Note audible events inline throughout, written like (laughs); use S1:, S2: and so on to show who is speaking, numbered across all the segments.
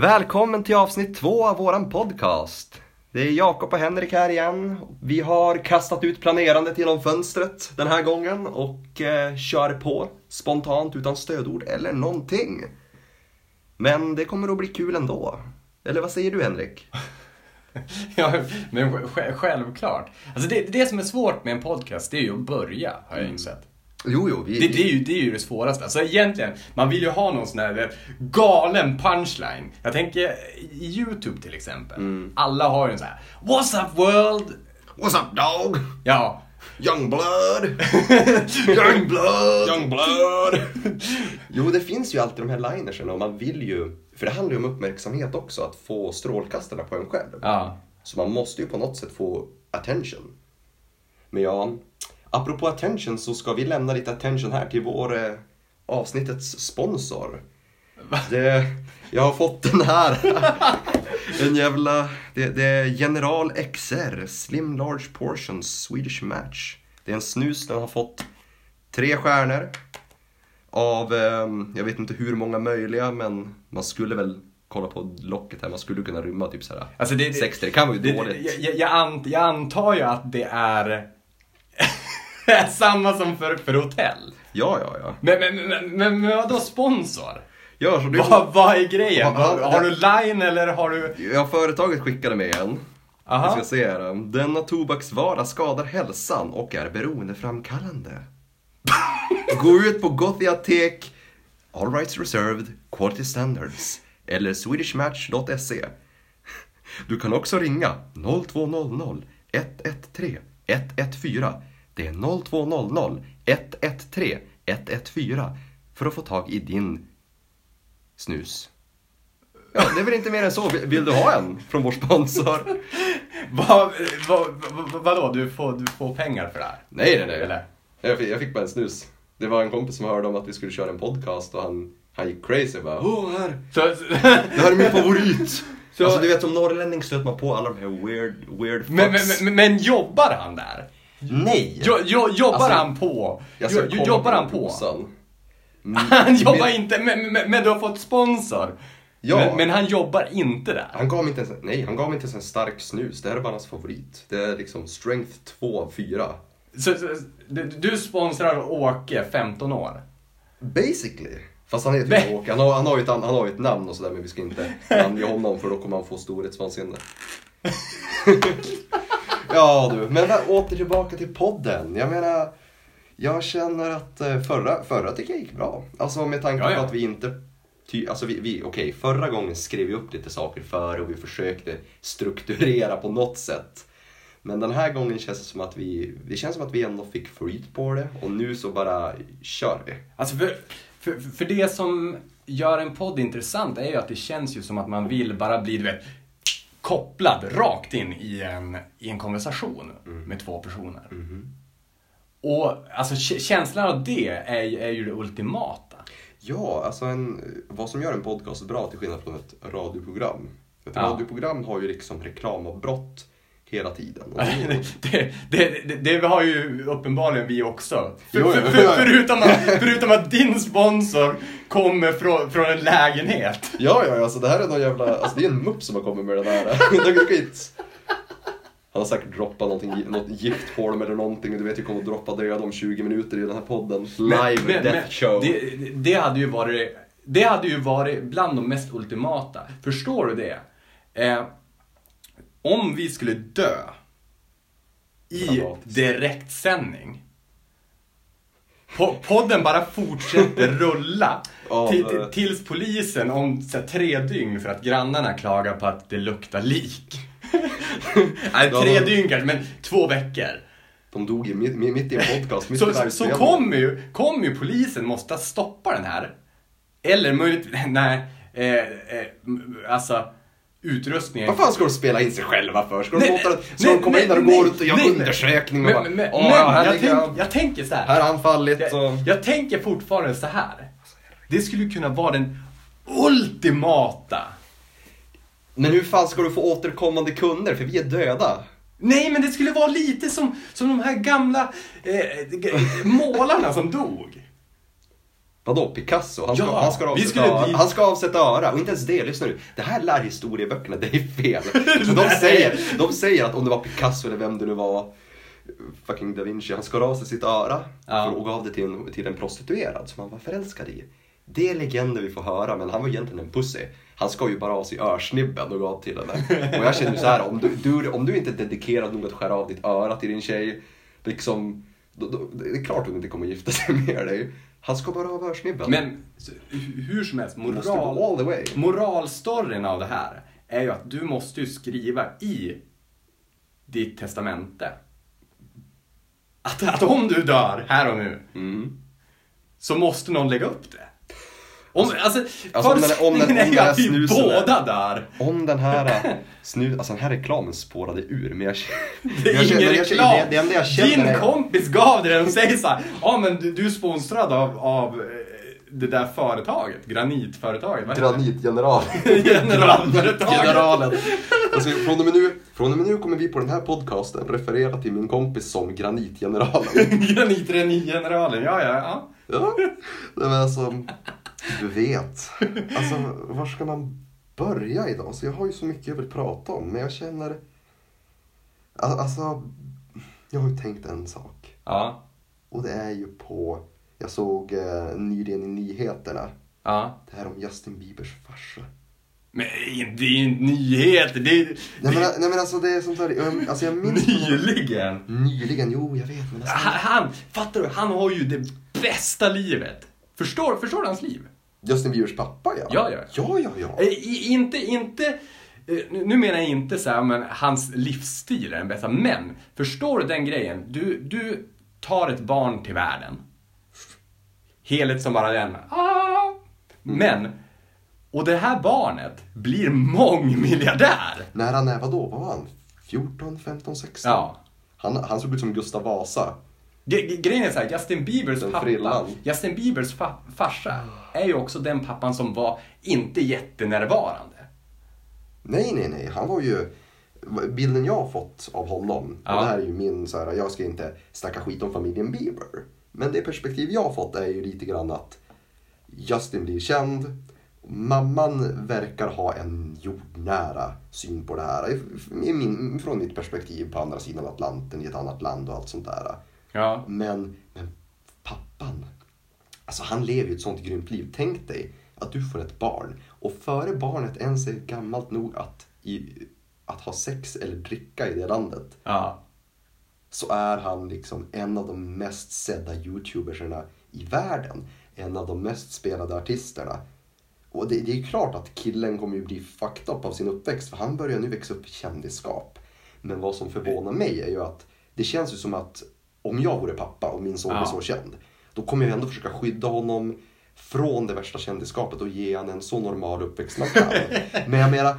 S1: Välkommen till avsnitt två av våran podcast. Det är Jakob och Henrik här igen. Vi har kastat ut planerandet genom fönstret den här gången och eh, kör på spontant utan stödord eller någonting. Men det kommer att bli kul ändå. Eller vad säger du Henrik? (laughs)
S2: Ja, men sj- självklart. Alltså det, det som är svårt med en podcast, det är ju att börja, har jag insett.
S1: Jo, jo, vi...
S2: Det, det, är ju, det är ju det svåraste. Alltså egentligen, man vill ju ha någon sån här galen punchline. Jag tänker YouTube till exempel. Alla har ju en sån här What's up world?
S1: What's up dog?
S2: Ja.
S1: Young blood! (laughs) Young blood!
S2: Young blood. (laughs)
S1: Jo, det finns ju alltid de här linerserna och man vill ju, för det handlar ju om uppmärksamhet också, att få strålkastarna på en själv.
S2: Ja.
S1: Så man måste ju på något sätt få attention. Men ja, apropå attention så ska vi lämna lite attention här till vår eh, avsnittets sponsor. Det, jag har fått den här. (laughs) en jävla, det, det är General XR, Slim Large Portions Swedish Match. Det är en snus, den har fått tre stjärnor. Av, eh, jag vet inte hur många möjliga, men man skulle väl kolla på locket här, man skulle kunna rymma typ såhär
S2: Alltså det,
S1: 60, det kan vara ju
S2: det,
S1: dåligt.
S2: jag, jag, jag antar ju att det är (laughs) samma som för, för hotell.
S1: Ja, ja, ja.
S2: Men, men, men, men, men vadå sponsor?
S1: Ja, så det,
S2: Vad, vad är grejen? Har
S1: det-
S2: du line eller har du...
S1: ja, företaget skickade med en.
S2: Aha.
S1: Jag ska se här. Denna tobaksvara skadar hälsan och är beroendeframkallande. (laughs) Gå ut på Gothiatek, All Rights Reserved, Quality Standards eller swedishmatch.se. Du kan också ringa 0200 113 114. Det är 0200 113 114 för att få tag i din snus. Ja, det är väl inte mer än så. Vill- du ha en från vår sponsor? (laughs)
S2: Vad, vad, vad, vadå, du får, du får pengar för det här?
S1: Nej, nej, nej.
S2: Eller?
S1: Jag fick, jag fick bara en snus. Det var en kompis som hörde om att vi skulle köra en podcast och han, han gick crazy. Bara, Åh, här, det här är min favorit! (laughs)
S2: Så-
S1: Alltså du vet som norrlänning stöter man på alla de här weird, weird fucks.
S2: men, men, men, men jobbar han där?
S1: Nej!
S2: Jo, jo, jobbar
S1: Alltså,
S2: han på? Jo, jobbar han på?
S1: Mm. (laughs)
S2: Han jobbar
S1: Men-
S2: inte, men, men, men du har fått sponsor?
S1: Ja.
S2: Men, han jobbar inte där?
S1: Han gav mig inte ens, nej, han gav mig inte ens en stark snus. Det här är bara hans favorit. Det är liksom strength 2 av 4.
S2: Så, så, du, sponsrar Åke, 15 år?
S1: Basically. Fast han heter ju Åke. Han har, han, har ett, an- han har ett namn och sådär men vi ska inte namnge honom för då kommer han få storhetsvansinne. (laughs) ja du, men åter tillbaka till podden. Jag menar, jag känner att eh, förra, förra tycker jag gick bra. Alltså med tanke
S2: Ja, ja.
S1: på att vi inte Ty, alltså vi, vi, okej, förra gången skrev vi upp lite saker före och vi försökte strukturera på något sätt. Men den här gången känns det som att vi, det känns som att vi ändå fick flyt på det och nu så bara kör vi.
S2: Alltså för, för, för det som gör en podd intressant är ju att det känns ju som att man vill bara bli, du vet, kopplad rakt in i en, i en konversation med två personer. Och alltså kä- känslan av det är, är ju det ultimata.
S1: Ja, alltså en, vad som gör en podcast bra till skillnad från ett radioprogram. Ett
S2: Ja.
S1: radioprogram har ju liksom reklamavbrott hela tiden. (laughs)
S2: Det, det, det, det har ju uppenbarligen vi också. För,
S1: Jo,
S2: för, för, förutom, att, (laughs) förutom att din sponsor kommer från, från en lägenhet.
S1: ja, ja, alltså det här är någon jävla, alltså det är en mupp som har kommit med den här. (laughs) Han har säkert droppat någonting, något gift på dem eller någonting. Du vet, jag kommer att droppa död om 20 minuter i den här podden. Live
S2: men-
S1: death
S2: men
S1: show.
S2: Det, det hade ju varit, det hade ju varit bland de mest ultimata. Förstår du det? Eh, om vi skulle dö i direktsändning. Po- Podden bara fortsätter (laughs) rulla tills polisen om så här, tre dygn för att grannarna klagar på att det luktar lik. (laughs) Nej, tre dygn kanske, men två veckor.
S1: De dog ju mitt, i en podcast. Mitt
S2: Så, så, kommer ju, kommer ju polisen måste stoppa den här. Eller möjligt, (laughs) nej, eh, eh, alltså utrustningen.
S1: Vad fan ska de spela in sig själva för? Ska de,
S2: Nej,
S1: låta,
S2: nej,
S1: ska de komma in där och
S2: nej,
S1: gå runt och göra
S2: nej, nej.
S1: undersökning och
S2: Men,
S1: bara,
S2: men,
S1: "Åh,
S2: men
S1: här
S2: jag, tänk, jag tänker så här.
S1: Här har han fallit och...
S2: Jag, jag tänker fortfarande så här. Det skulle kunna vara den ultimata.
S1: Men hur fan ska du få återkommande kunder? För vi är döda.
S2: Nej, men det skulle vara lite som, som de här gamla eh, målarna som dog.
S1: Vadå, Picasso? Han ska,
S2: Ja,
S1: han, ska avsätta öra. han ska avsätta öra. Och inte ens det, lyssna nu. Det här lär historieböckerna, det är fel. (laughs) De, säger, de säger att om det var Picasso eller vem det nu var, fucking da Vinci, han skar av sig sitt öra
S2: Ja.
S1: och gav det till en, till en prostituerad som han var förälskad i. Det är legender vi får höra, men han var egentligen en pussy. Han skar ju bara av sig örsnibben och gav till henne. Och jag känner så här, om du, du, om du inte är dedikerad nog att skära av ditt öra till din tjej, liksom, då, då, det är klart hon inte kommer gifta sig med dig. Han ska bara av örsnibben.
S2: Men så, hur som helst, moral, moralstoryn av det här är ju att du måste ju skriva i ditt testamente att, att om du dör här och nu
S1: Mm.
S2: så måste någon lägga upp det. Om, alltså,
S1: alltså, om den- om den- om den här snusen är-
S2: båda dör.
S1: Om den här äh, (laughs) snu, alltså den här reklamen spårade ur, men jag,
S2: Det är
S1: jag
S2: ingen
S1: jag
S2: reklam.
S1: det, det enda jag
S2: Din
S1: är,
S2: kompis gav dig den och säger så här, ja men du, du är sponsrad av, av eh, det där företaget, granitföretaget. det?
S1: Granitgeneral. (laughs)
S2: Generalföretaget.
S1: Generalen. Alltså, från, och med nu, från och med nu kommer vi på den här podcasten referera till min kompis som Granitgeneralen. (laughs)
S2: Granitgeneralen, ja ja. ja.
S1: Ja, nej, men alltså, du vet. Alltså, var ska man börja idag? Så jag har ju så mycket jag vill prata om, men jag känner... Al- Alltså, jag har ju tänkt en sak.
S2: Ja.
S1: Och det är ju på, jag såg eh, nyligen i nyheterna,
S2: ja.
S1: det här om Justin Biebers farsa.
S2: Men det är ju inte nyheter, det är
S1: Nej men, nej, men alltså det är sånt där, jag- alltså jag minns...
S2: nyligen.
S1: Nyligen, jo jag vet men alltså,
S2: Han, han, fattar du? Han har ju det bästa livet. Förstår, förstår du hans liv?
S1: Justin Biebers pappa ja.
S2: Ja, ja.
S1: Ja, ja, ja.
S2: Eh, i- Inte, inte, eh, nu menar jag inte så här, men hans livsstil är den bästa. Men, förstår du den grejen? Du, du tar ett barn till världen. Heligt som bara den. Ah. Men, och det här barnet blir mångmiljardär.
S1: När, vadå, vad var han? 14, 15, 16?
S2: Ja.
S1: Han, han såg ut som Gustav Vasa.
S2: Grejen är så här, Justin Biebers
S1: Den
S2: pappa,
S1: frillan.
S2: Justin Biebers fa farsa är ju också den pappan som var inte jättenärvarande.
S1: Nej, nej, nej. Han var ju... Bilden jag har fått av honom,
S2: Ja.
S1: och det här är ju min så här, jag ska inte snacka skit om familjen Bieber. Men det perspektiv jag har fått är ju lite grann att Justin blir känd. Mamman verkar ha en jordnära syn på det här. I min, från mitt perspektiv på andra sidan Atlanten i ett annat land och allt sånt där.
S2: Ja.
S1: Men, men pappan, alltså han lever ju ett sånt grymt liv. Tänk dig att du får ett barn och före barnet ens är gammalt nog att, i, att ha sex eller dricka i det landet
S2: Ja.
S1: så är han liksom en av de mest sedda youtubersarna i världen. En av de mest spelade artisterna. Och det, det är ju klart att killen kommer ju bli fucked up av sin uppväxt för han börjar nu växa upp i kändisskap. Men vad som förvånar mig är ju att det känns ju som att om jag vore pappa och min son
S2: Ja.
S1: blir så känd då kommer jag ändå försöka skydda honom från det värsta kändisskapet och ge han en så normal uppväxt man kan. (laughs) Men jag menar,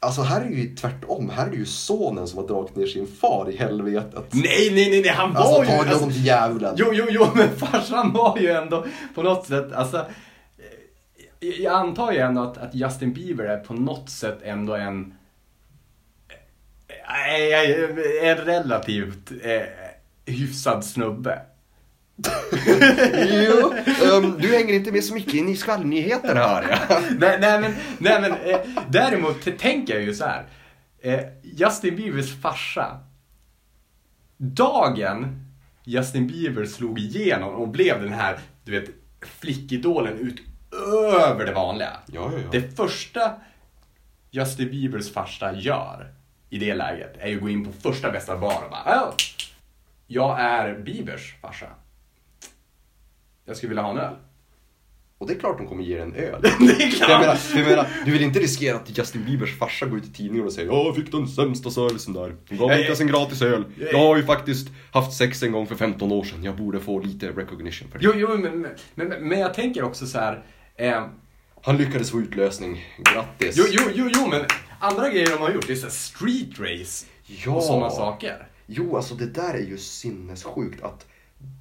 S1: alltså här är det ju tvärtom. Här är det ju sonen som har dragit ner sin far i helvetet.
S2: Nej, nej, nej, nej, han var
S1: Alltså
S2: ju... alltså-
S1: honom till djävulen.
S2: Jo, jo, jo, men farsan var ju ändå på något sätt, alltså. eh, Jag antar ju ändå att, att Justin Bieber är på något sätt ändå en... eh, En relativt eh, hyfsad snubbe. (laughs)
S1: jo, ehm, du hänger inte med så mycket in i skvallnyheterna hör jag. (laughs)
S2: nej, nej, men, nej, men eh, däremot tänker jag ju så här. Eh, Justin Biebers farsa. Dagen Justin Bieber slog igenom och blev den här, du vet, flickidolen utöver det vanliga.
S1: Ja, ja, ja.
S2: Det första Justin Biebers farsa gör i det läget är ju att gå in på första bästa bar och bara "Oh, Jag är Biebers farsa. Jag skulle vilja ha en öl.
S1: Och det är klart de kommer ge dig en öl. (laughs)
S2: det är
S1: För Jag menar,
S2: klart!
S1: jag menar, du vill inte riskera att Justin Biebers farsa går ut i tidningen och säger Ja, jag fick den sämsta servicen där. De gav inte ens en gratis öl. Jag har ju faktiskt haft sex en gång för 15 år sedan. Jag borde få lite recognition för det.
S2: Jo, jo men, men, men, men jag tänker också så här. Eh,
S1: Han lyckades få utlösning. Grattis.
S2: jo, jo, jo, jo, men andra grejer de har gjort, det är så street race
S1: Ja.
S2: och sådana saker.
S1: Jo, alltså det där är ju sinnessjukt att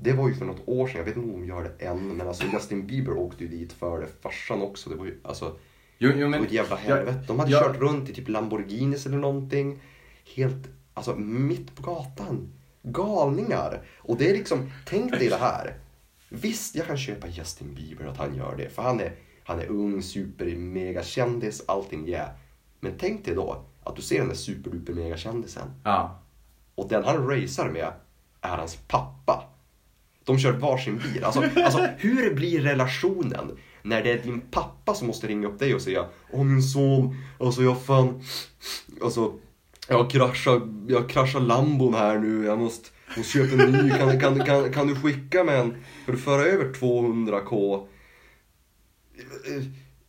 S1: det var ju för något år sedan, jag vet inte om de gör det än, men alltså Justin Bieber åkte ju dit för det. Farsan också, det var ju alltså
S2: Jo, jo,
S1: det
S2: men,
S1: ett jävla helvete. De hade
S2: jag-
S1: kört runt i typ Lamborghinis eller någonting. Helt, alltså mitt på gatan. Galningar. Och det är liksom, tänk dig det här. Visst, jag kan köpa Justin Bieber att han gör det. För han är, han är ung, super, mega kändis, allting yeah. Men tänk dig då att du ser den där superduper mega kändisen
S2: Ja.
S1: Och den han racear med är hans pappa. De kör varsin bil. Alltså, alltså hur blir relationen när det är din pappa som måste ringa upp dig och säga Åh min son, alltså jag fan, alltså jag kraschar, jag kraschar lambon här nu, jag måste, måste köpa en ny, kan, kan, kan, kan du skicka med en, kan du föra över 200k?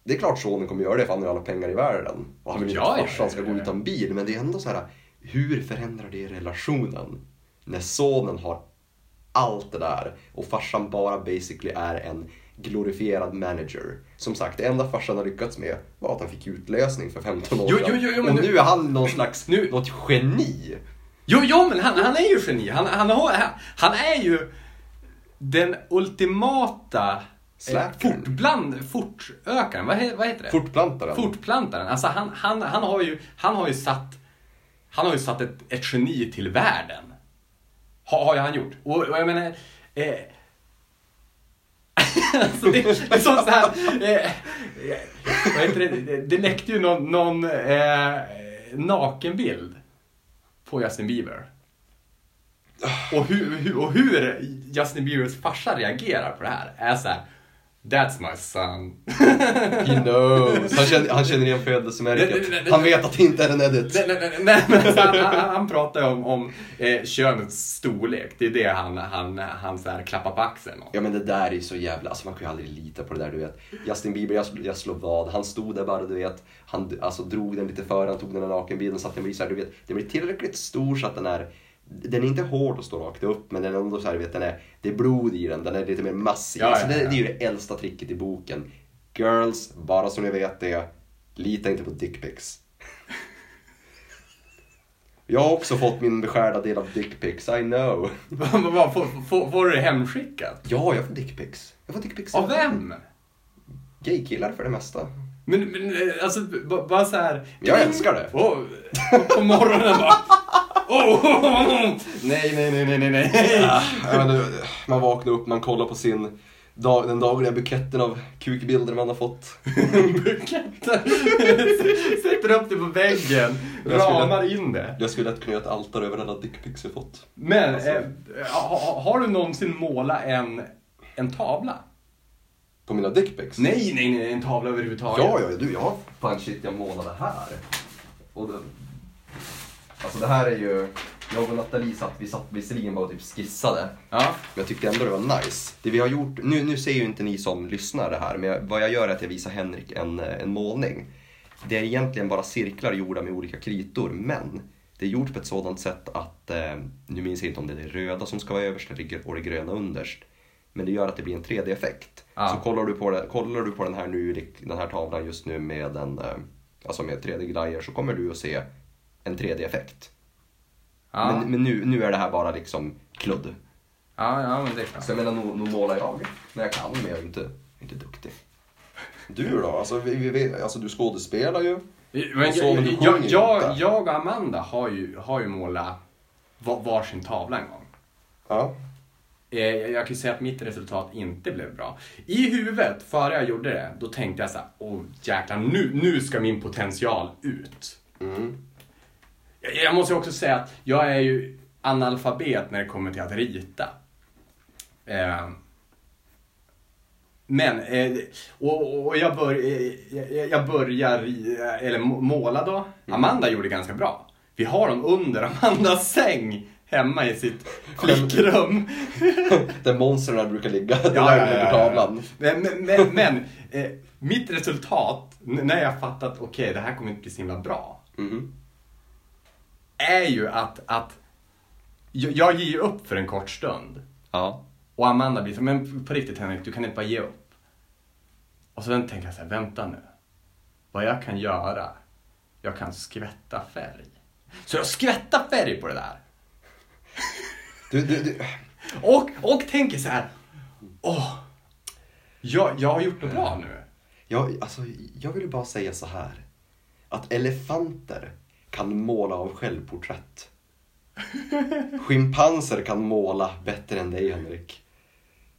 S1: Det är klart sonen kommer göra det för han har alla pengar i världen. Och han vill inte att farsan ska gå utan bil. Men det är ändå så här, hur förändrar det relationen? När sonen har allt det där och farsan bara basically är en glorifierad manager. Som sagt, det enda farsan har lyckats med var att han fick utlösning för 15 år
S2: Jo,
S1: sedan.
S2: jo, jo, jo, men
S1: och
S2: nu-
S1: nu är han någon slags,
S2: Nu-
S1: något geni.
S2: Jo, jo men han, han är ju geni. Han, han, har, han, han är ju den ultimata eh, fortbland, fortökaren. Vad, vad heter det?
S1: Fortplantaren.
S2: Fortplantaren. Alltså han, han, han, har ju, han har ju satt, han har ju satt ett, ett geni till världen. Har, har ju han gjort. Och, och jag menar... Eh, (laughs) alltså det, det är som så här... Eh, eh, vad heter det? Det, det läckte ju någon, någon eh, nakenbild på Justin Bieber. Och hur, hur, och hur Justin Biebers farsa reagerar på det här är så här. That's my son.
S1: He knows. Han känner, han känner igen födelsemärket. Han vet att det inte är en edit.
S2: Nej, nej, nej, nej men alltså, han, han, han pratar om, om eh, könets storlek. Det är det han, han, han så här klappar på axeln om.
S1: Ja men det där är så jävla, alltså man kan ju aldrig lita på det där du vet. Justin Bieber, jag, jag slår vad, han stod där bara du vet. Han alltså, drog den lite före, han tog den här nakenbilden så att den blir så här, du vet. Den blir tillräckligt stor så att den är, den är inte hård att stå rakt upp men den är ändå så här, vet, den är, det är blod i den, den är lite mer massiv.
S2: Ja,
S1: alltså,
S2: ja,
S1: det,
S2: ja.
S1: det är ju det äldsta tricket i boken. Girls, bara så ni vet det, lita inte på dickpics. (laughs) Jag har också fått min beskärda del av dickpics, I know. (laughs)
S2: Får, får, får du hemskickat?
S1: Ja, jag får dickpics. Jag får dickpics.
S2: Av vem?
S1: Gaykillar för det mesta.
S2: Men, men eh, alltså, bara så här.
S1: Jag älskar det.
S2: Och, på morgonen bara. (laughs) Oh. (laughs) Nej, nej, nej, nej, nej, nej.
S1: Ja, men, man vaknar upp, man kollar på sin dag, den dagliga buketten av kukbilder man har fått. (laughs)
S2: Buketten. (laughs) Sätter upp det på väggen. Ramar in det.
S1: Jag skulle lätt kunna göra ett altare över alla dickpics jag fått.
S2: Men,
S1: Alltså.
S2: eh, ha, har du någonsin målat en, en tavla?
S1: På mina dickpics?
S2: Nej, nej, nej, en tavla överhuvudtaget.
S1: Ja, ja, du, jag har fan shit jag målade här. Och det, alltså det här är ju, jag och Nathalie satt, vi satt visserligen bara och typ skissade.
S2: Ja.
S1: Men jag tyckte ändå det var nice. Det vi har gjort, nu, nu ser ju inte ni som lyssnar det här, men jag, vad jag gör är att jag visar Henrik en, eh, en målning. Det är egentligen bara cirklar gjorda med olika kritor, men det är gjort på ett sådant sätt att, eh, nu minns jag inte om det är det röda som ska vara överst eller och det gröna underst. Men det gör att det blir en 3D-effekt.
S2: Ja.
S1: Så kollar du, på det, kollar du på den här, nu, den här tavlan just nu med, en, eh, alltså med 3D-glajjor så kommer du att se en 3D-effekt.
S2: Ja.
S1: Men, men nu, nu är det här bara liksom kludd.
S2: ja, ja, men det är klart.
S1: Så jag menar, nog, nog målar jag när jag kan, men jag är inte, inte duktig. Du då? Alltså, vi, vi, vi, alltså du skådespelar ju.
S2: Men,
S1: så, men du
S2: jag, jag, jag och Amanda har ju, har ju målat va- varsin tavla en gång.
S1: Ja.
S2: Eh, Jag jag kan ju säga att mitt resultat inte blev bra. I huvudet, före jag gjorde det, då tänkte jag så här, åh jäklar, nu, nu ska min potential ut.
S1: Mm.
S2: Jag, måste också säga att jag är ju analfabet när det kommer till att rita. Eh, men, eh, och, och jag, bör, eh, jag, börjar ri- eller må- måla då. Amanda gjorde ganska bra. Vi har dem under Amandas säng hemma i sitt (laughs) flickrum. (laughs)
S1: Där monstren brukar ligga.
S2: Ja,
S1: där
S2: ja, ja, ja.
S1: tavlan.
S2: Men, men, men, eh, mitt resultat, när jag fattat okej det här kommer inte bli så himla bra.
S1: Mhm.
S2: Är ju att, att jag, jag ger upp för en kort stund.
S1: Ja.
S2: Och Amanda blir så men på riktigt Henrik, du kan inte bara ge upp. Och så tänker jag så här, vänta nu. Vad jag kan göra, jag kan skvätta färg. Så jag skvättar färg på det där.
S1: Du, du, du.
S2: Och, och tänker så här, åh, jag, jag har gjort det bra nu.
S1: Jag, alltså, jag vill bara säga så här. Att elefanter kan måla av självporträtt. Schimpanser kan måla bättre än dig Henrik.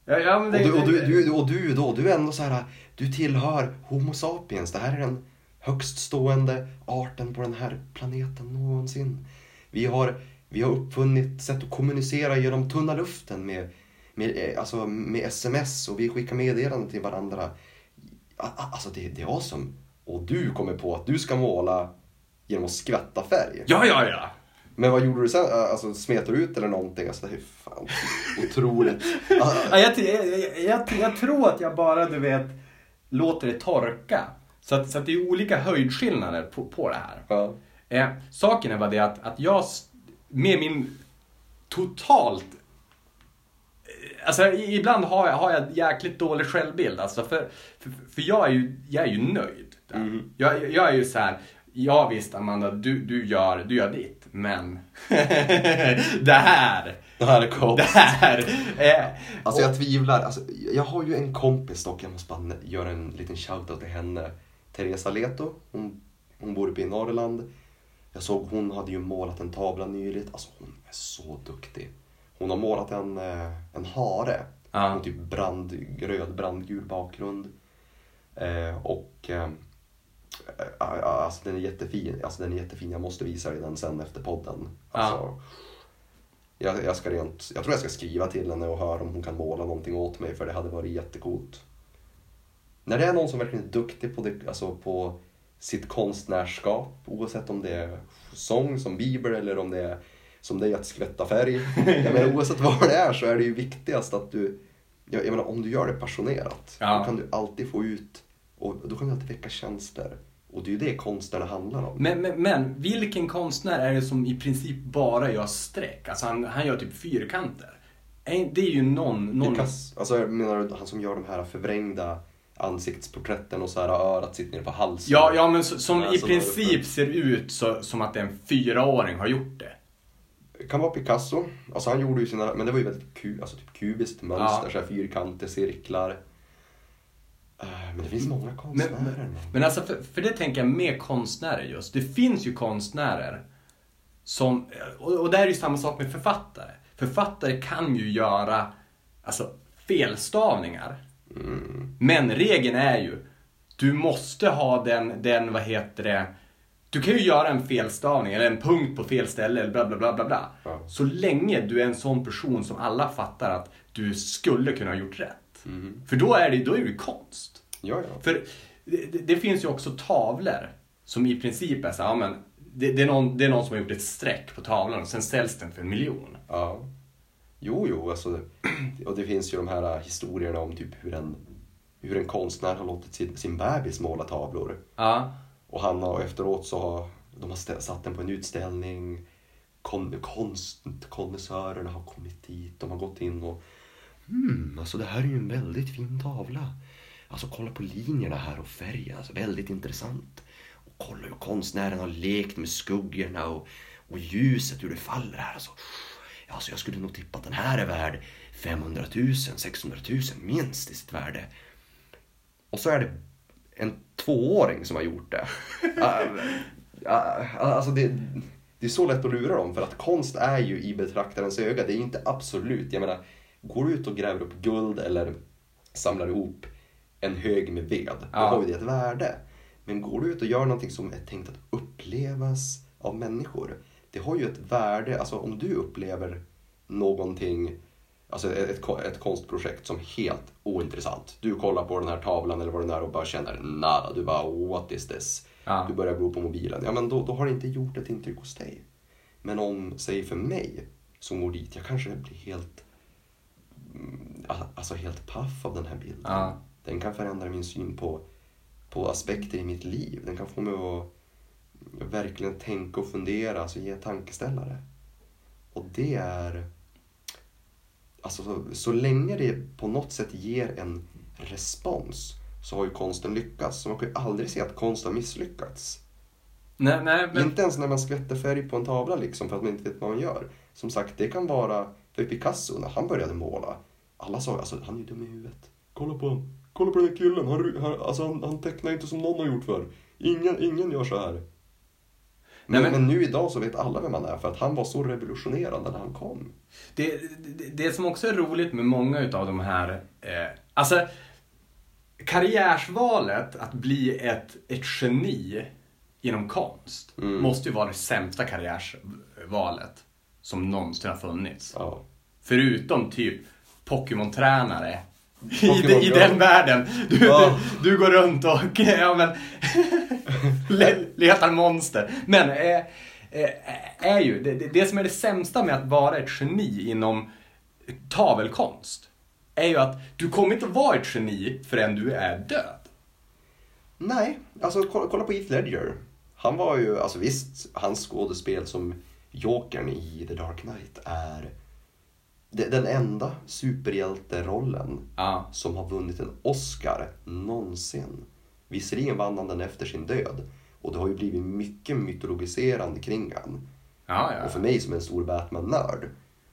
S2: Ja, ja, men
S1: Och
S2: det,
S1: du, och, du, du, och du då, du är ändå så här, du tillhör Homo sapiens. Det här är den högst stående arten på den här planeten någonsin. Vi har, vi har uppfunnit sätt att kommunicera genom tunna luften med, med, eh, alltså med sms och vi skickar meddelanden till varandra. Alltså det, det är awesome. Och du kommer på att du ska måla genom att skvätta färg.
S2: Ja, ja, ja.
S1: Men vad gjorde du sen? Alltså smet du ut eller någonting? Alltså det är fan otroligt. (laughs)
S2: Ja, jag, jag, jag, jag tror att jag bara, du vet, låter det torka. Så att, så att det är olika höjdskillnader på, på det här.
S1: ja.
S2: Eh, saken är bara det att, att jag, med min totalt... eh, Alltså ibland har jag, har jag jäkligt dålig självbild. Alltså för, för, för jag, är ju, jag är ju nöjd.
S1: Mhm.
S2: Jag, jag är ju så här. Ja visst Amanda, du, du, gör, du gör ditt. Men (laughs) det här,
S1: Det här är coolt.
S2: det här. Eh,
S1: Alltså jag tvivlar. Alltså, jag har ju en kompis dock, jag måste bara göra en liten shoutout till henne. Teresa Leto, hon, hon bor uppe i Norrland. Jag såg hon hade ju målat en tavla nyligt. Alltså hon är så duktig. Hon har målat en, eh, en hare.
S2: Ja.
S1: Med typ brand, röd brandgul bakgrund. Eh, och eh, alltså den är jättefin. Alltså den är jättefin. Jag måste visa dig den sen efter podden. Alltså, jag, jag, ska rent, jag tror jag ska skriva till henne och höra om hon kan måla någonting åt mig för det hade varit jättecoolt. När det är någon som verkligen är duktig på, det, alltså på sitt konstnärskap, oavsett om det är sång som Bieber eller om det är som är att skvätta färg. Jag menar, oavsett vad det är så är det ju viktigast att du, jag, jag menar om du gör det passionerat,
S2: Ja.
S1: då kan du alltid få ut, och då kan du alltid väcka känslor. Och det är ju det konsterna handlar om.
S2: Men, men, men vilken konstnär är det som i princip bara gör streck? Alltså han, han gör typ fyrkanter. Det är ju någon... någon...
S1: Picasso, alltså jag menar du han som gör de här förvrängda ansiktsporträtten och så här örat sitter nere på halsen.
S2: Ja, ja men så- som i princip ser ut så, som att en fyraåring har gjort det.
S1: Det kan vara Picasso. Alltså han gjorde ju sina, men det var ju väldigt ku, alltså typ kubiskt mönster,
S2: Ja.
S1: så här fyrkanter, cirklar. Eh, Men det finns många
S2: Men,
S1: konstnärer.
S2: men, men alltså, för, för det tänker jag med konstnärer just. Det finns ju konstnärer som, och, och där är ju samma sak med författare. Författare kan ju göra alltså, felstavningar. Men regeln är ju, du måste ha den, den, vad heter det, du kan ju göra en felstavning eller en punkt på fel ställe eller bla bla bla bla bla.
S1: Ja.
S2: Så länge du är en sån person som alla fattar att du skulle kunna ha gjort rätt. För då är det, då är det ju konst.
S1: Ja, ja.
S2: För det, det- finns ju också tavlor som i princip är så här, ja, men det, det, är någon, det är någon som har gjort ett streck på tavlan och sen säljs den för en miljon.
S1: ja. Jo, jo, alltså. Och det finns ju de här historierna om typ hur en, hur en konstnär har låtit sin, sin bebis måla tavlor.
S2: Ja.
S1: Och han har efteråt så har de har satt den på en utställning. Kon, konstkonnässörerna har kommit dit. De har gått in och Hmm, alltså det här är ju en väldigt fin tavla. Alltså kolla på linjerna här och färgen, alltså väldigt intressant. Och kolla hur konstnären har lekt med skuggorna och, och ljuset, hur det faller här. Alltså, alltså jag skulle nog tippa att den här är värd 500 000, 600 000 minst i sitt värde. Och så är det en tvååring som har gjort det. (laughs) Alltså det, det är så lätt att lura dem för att konst är ju i betraktarens öga. Det är ju inte absolut. Jag menar, går du ut och gräver upp guld eller samlar ihop en hög med ved, då
S2: Ja.
S1: har ju det ett värde. Men går du ut och gör någonting som är tänkt att upplevas av människor, det har ju ett värde. Alltså om du upplever någonting, alltså ett, ett, konstprojekt som helt ointressant. Du kollar på den här tavlan eller vad det är och bara känner nada. Du bara what is this?
S2: Ja.
S1: Du börjar gå på mobilen. Ja men då, då har det inte gjort ett intryck hos dig. Men om, säg för mig, som går dit, jag kanske blir helt, alltså helt paff av den här bilden.
S2: Ja.
S1: Den kan förändra min syn på, på aspekter i mitt liv. Den kan få mig att verkligen tänka och fundera, alltså ge tankeställare. Och det är... Alltså så, så länge det på något sätt ger en respons så har ju konsten lyckats. Så man kan ju aldrig se att konst har misslyckats.
S2: Nej, nej, men...
S1: Inte ens när man skvätter färg på en tavla liksom för att man inte vet vad man gör. Som sagt, det kan vara för Picasso när han började måla. Alla sa alltså han är ju dum i huvudet. Kolla på han. Kolla på den här killen. Han, han, alltså, han, han tecknar inte som någon har gjort för. Ingen, ingen gör så här. Men,
S2: Nej, men-
S1: men nu idag så vet alla vem han är för att han var så revolutionerande när han kom.
S2: Det, det, det som också är roligt med många utav de här, eh, alltså karriärsvalet att bli ett, ett geni inom konst
S1: Mm.
S2: måste ju vara det sämsta karriärsvalet som någonsin har funnits.
S1: Ja.
S2: Förutom typ Pokémon-tränare. I,
S1: Pokémon
S2: I
S1: Go.
S2: den världen. Du,
S1: Ja.
S2: du, du går runt och (laughs) ja, men, (laughs) le- letar monster. Men eh, eh, är ju, det, det- som är det sämsta med att vara ett geni inom tavelkonst är ju att du kommer inte vara ett geni förrän du är död.
S1: Nej, alltså kolla, kolla på Heath Ledger. Han var ju, alltså visst, hans skådespel som Jokern i The Dark Knight är den enda superhjälterollen
S2: Ja.
S1: som har vunnit en Oscar någonsin. Visserligen vann han den efter sin död. Och det har ju blivit mycket mytologiserande kring han.
S2: Ja, ja.
S1: Och för mig som är en stor Batman-nörd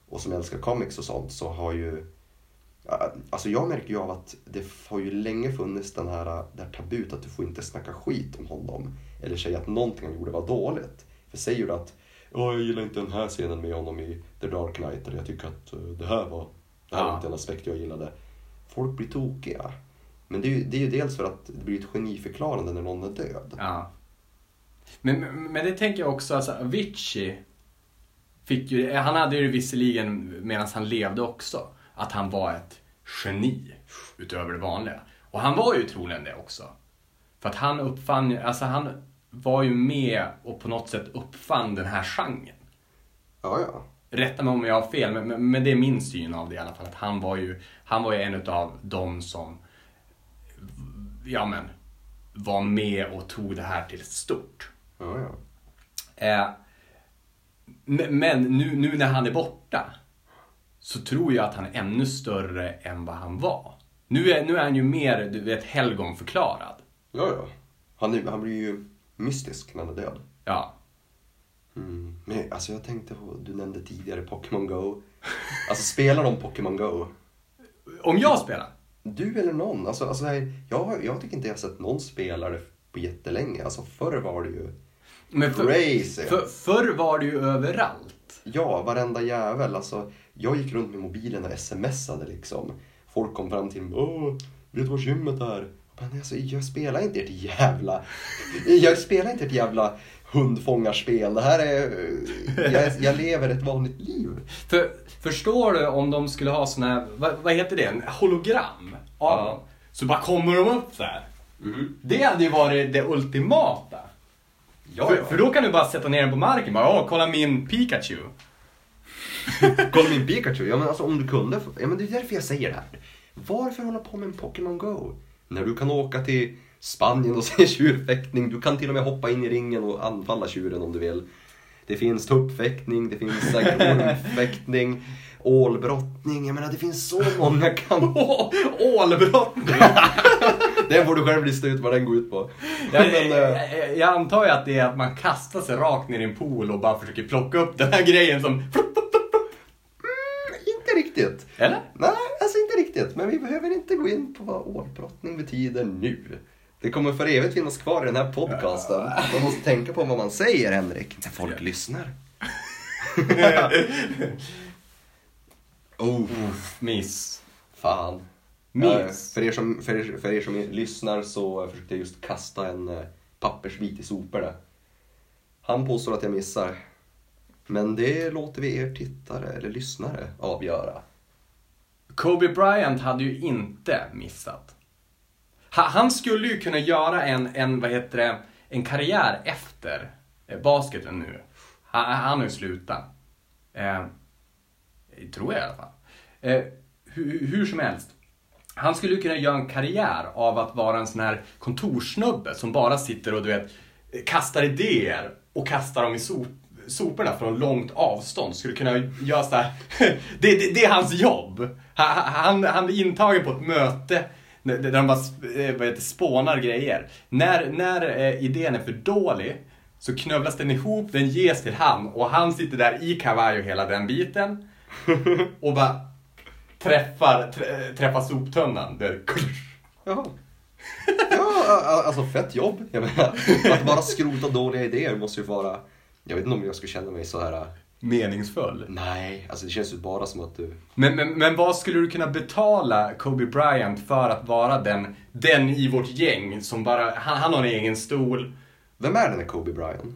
S1: och som älskar comics och sånt så har ju... Alltså jag märker ju av att det har ju länge funnits den här, det här tabut att du får inte snacka skit om honom. Eller säga att någonting han gjorde var dåligt. För säger du att "Åh, jag gillar inte den här scenen med honom i The Dark Knight eller jag tycker att eh, det här var, det här var
S2: Ja.
S1: inte en aspekt jag gillade. Folk blir tokiga. Men det är, ju, det är ju dels för att det blir ett geniförklarande när någon är död.
S2: Ja. Men, men, det tänker jag också, alltså Avicii fick ju, han hade ju visserligen medan han levde också, att han var ett geni utöver det vanliga. Och han var ju troligen det också. För att han uppfann, alltså han var ju med och på något sätt uppfann den här genren.
S1: Ja, ja.
S2: Rätta mig om jag har fel, men, men, men det är min syn av det i alla fall. Att han var ju, han var ju en av de som, ja men, var med och tog det här till stort.
S1: ja, ja.
S2: Eh, men nu, nu när han är borta så tror jag att han är ännu större än vad han var. Nu är, nu är han ju mer, du vet, helgonförklarad.
S1: Ja, ja. Han, han blir ju mystisk när han är död.
S2: Ja.
S1: Mm. Men alltså jag tänkte på, du nämnde tidigare Pokémon Go. Alltså spelar de Pokémon Go?
S2: Om jag spelar?
S1: Du eller någon? Alltså, alltså här, jag, jag tycker inte jag har sett någon spelare på jättelänge. Alltså förr var det ju
S2: Men för,
S1: crazy.
S2: för, förr var det ju överallt.
S1: Ja, varenda jävel. Alltså, jag gick runt med mobilen och smsade liksom. Folk kom fram till mig. Åh, vet du var gymmet är? Men alltså, jag spelar inte ert jävla... Jag spelar inte ert jävla hundfångarspel. Det här är... Jag, jag lever ett vanligt liv.
S2: För, förstår du om de skulle ha såna här, vad, vad heter det, en hologram
S1: Ja.
S2: Så bara kommer de upp där. Det hade ju varit det ultimata.
S1: Ja,
S2: för,
S1: ja.
S2: för då kan du bara sätta ner den på marken bara, åh, kolla min Pikachu. (laughs)
S1: Kolla min Pikachu. Ja, men alltså om du kunde... Ja, men det är därför jag säger det här. Varför hålla på med en Pokémon Go? När du kan åka till Spanien och (laughs) se tjurfäktning. Du kan till och med hoppa in i ringen och anfalla tjuren om du vill. Det finns tuppfäktning, det finns ormfäktning, (laughs) ålbrottning. Jag menar det finns så många. (laughs)
S2: Åh, Ålbrottning!
S1: Den får du själv lista ut vad den går ut på. Ja,
S2: Jag,
S1: men, eh,
S2: jag, jag antar ju att det är att man kastar sig rakt ner i en pool och bara försöker plocka upp den här grejen som...
S1: riktigt.
S2: Eller?
S1: Nej, alltså inte riktigt. Men vi behöver inte gå in på vad ålbrottning betyder nu. Det kommer för evigt finnas kvar i den här podcasten. Man måste tänka på vad man säger, Henrik. När folk lyssnar. (laughs) oh,
S2: Miss.
S1: fan.
S2: Miss.
S1: För er, som, för, er, för er som lyssnar så försökte jag just kasta en eh, pappersbit i soporna. Han påstår att jag missar. Men det låter vi er tittare eller lyssnare avgöra.
S2: Kobe Bryant hade ju inte missat. Han skulle ju kunna göra en, en vad heter det, en karriär efter eh, basketen nu. Han, han har ju slutat. Eh, tror jag i alla fall. Eh, hur, hur som helst. Han skulle ju kunna göra en karriär av att vara en sån här kontorssnubbe som bara sitter och du vet, kastar idéer och kastar dem i sop, soporna från långt avstånd. Skulle kunna göra så här. (laughs) det, det, det är hans jobb. Han, han, han blir intagen på ett möte där de bara eh, vad heter, spånar grejer. När, när eh, idén är för dålig så knövlas den ihop, den ges till han och han sitter där i kavaj och hela den biten. (laughs) Och bara träffar, trä, träffar soptunnan. Där,
S1: Jaha. (laughs) Ja, alltså fett jobb. Jag menar, att bara skrota dåliga idéer måste ju vara Jag vet inte om jag skulle känna mig så här.
S2: Meningsfull.
S1: Nej, alltså det känns ju bara som att du...
S2: Men, men, men vad skulle du kunna betala Kobe Bryant för att vara den, den i vårt gäng som bara, han, han har en egen stol.
S1: Vem är den här Kobe Bryant?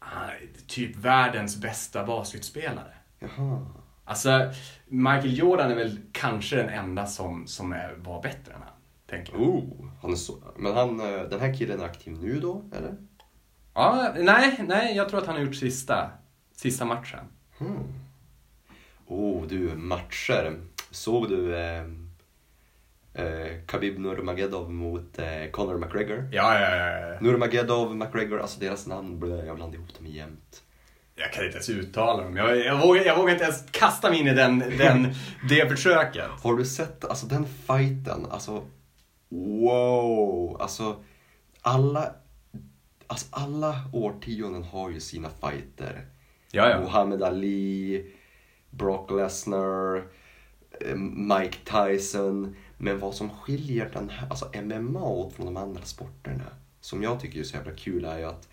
S2: Är typ världens bästa basketspelare.
S1: Jaha.
S2: Alltså, Michael Jordan är väl kanske den enda som, som är, var bättre än han. Tänker jag.
S1: Oh, han är så... Men han, eh, den här killen är aktiv nu då, eller?
S2: Ja, nej, nej, jag tror att han har gjort sista, sista matchen.
S1: Oh, du, matcher. Såg du eh, eh, Khabib Nurmagomedov mot eh, Conor McGregor?
S2: Ja, ja, ja, ja.
S1: Nurmagomedov, McGregor, alltså deras namn, jag blandar ihop dem jämt.
S2: Jag kan inte ens uttala dem. Jag, jag, vågar, jag vågar inte ens kasta mig in i den, den, (laughs) det försöket.
S1: Har du sett alltså den fighten? Alltså, wow! Alltså, alla, alltså, alla årtionden har ju sina fighter.
S2: Ja, ja.
S1: Muhammad Ali, Brock Lesnar, eh, Mike Tyson. Men vad som skiljer den här, alltså MMA från de andra sporterna, som jag tycker är så jävla kul, är ju att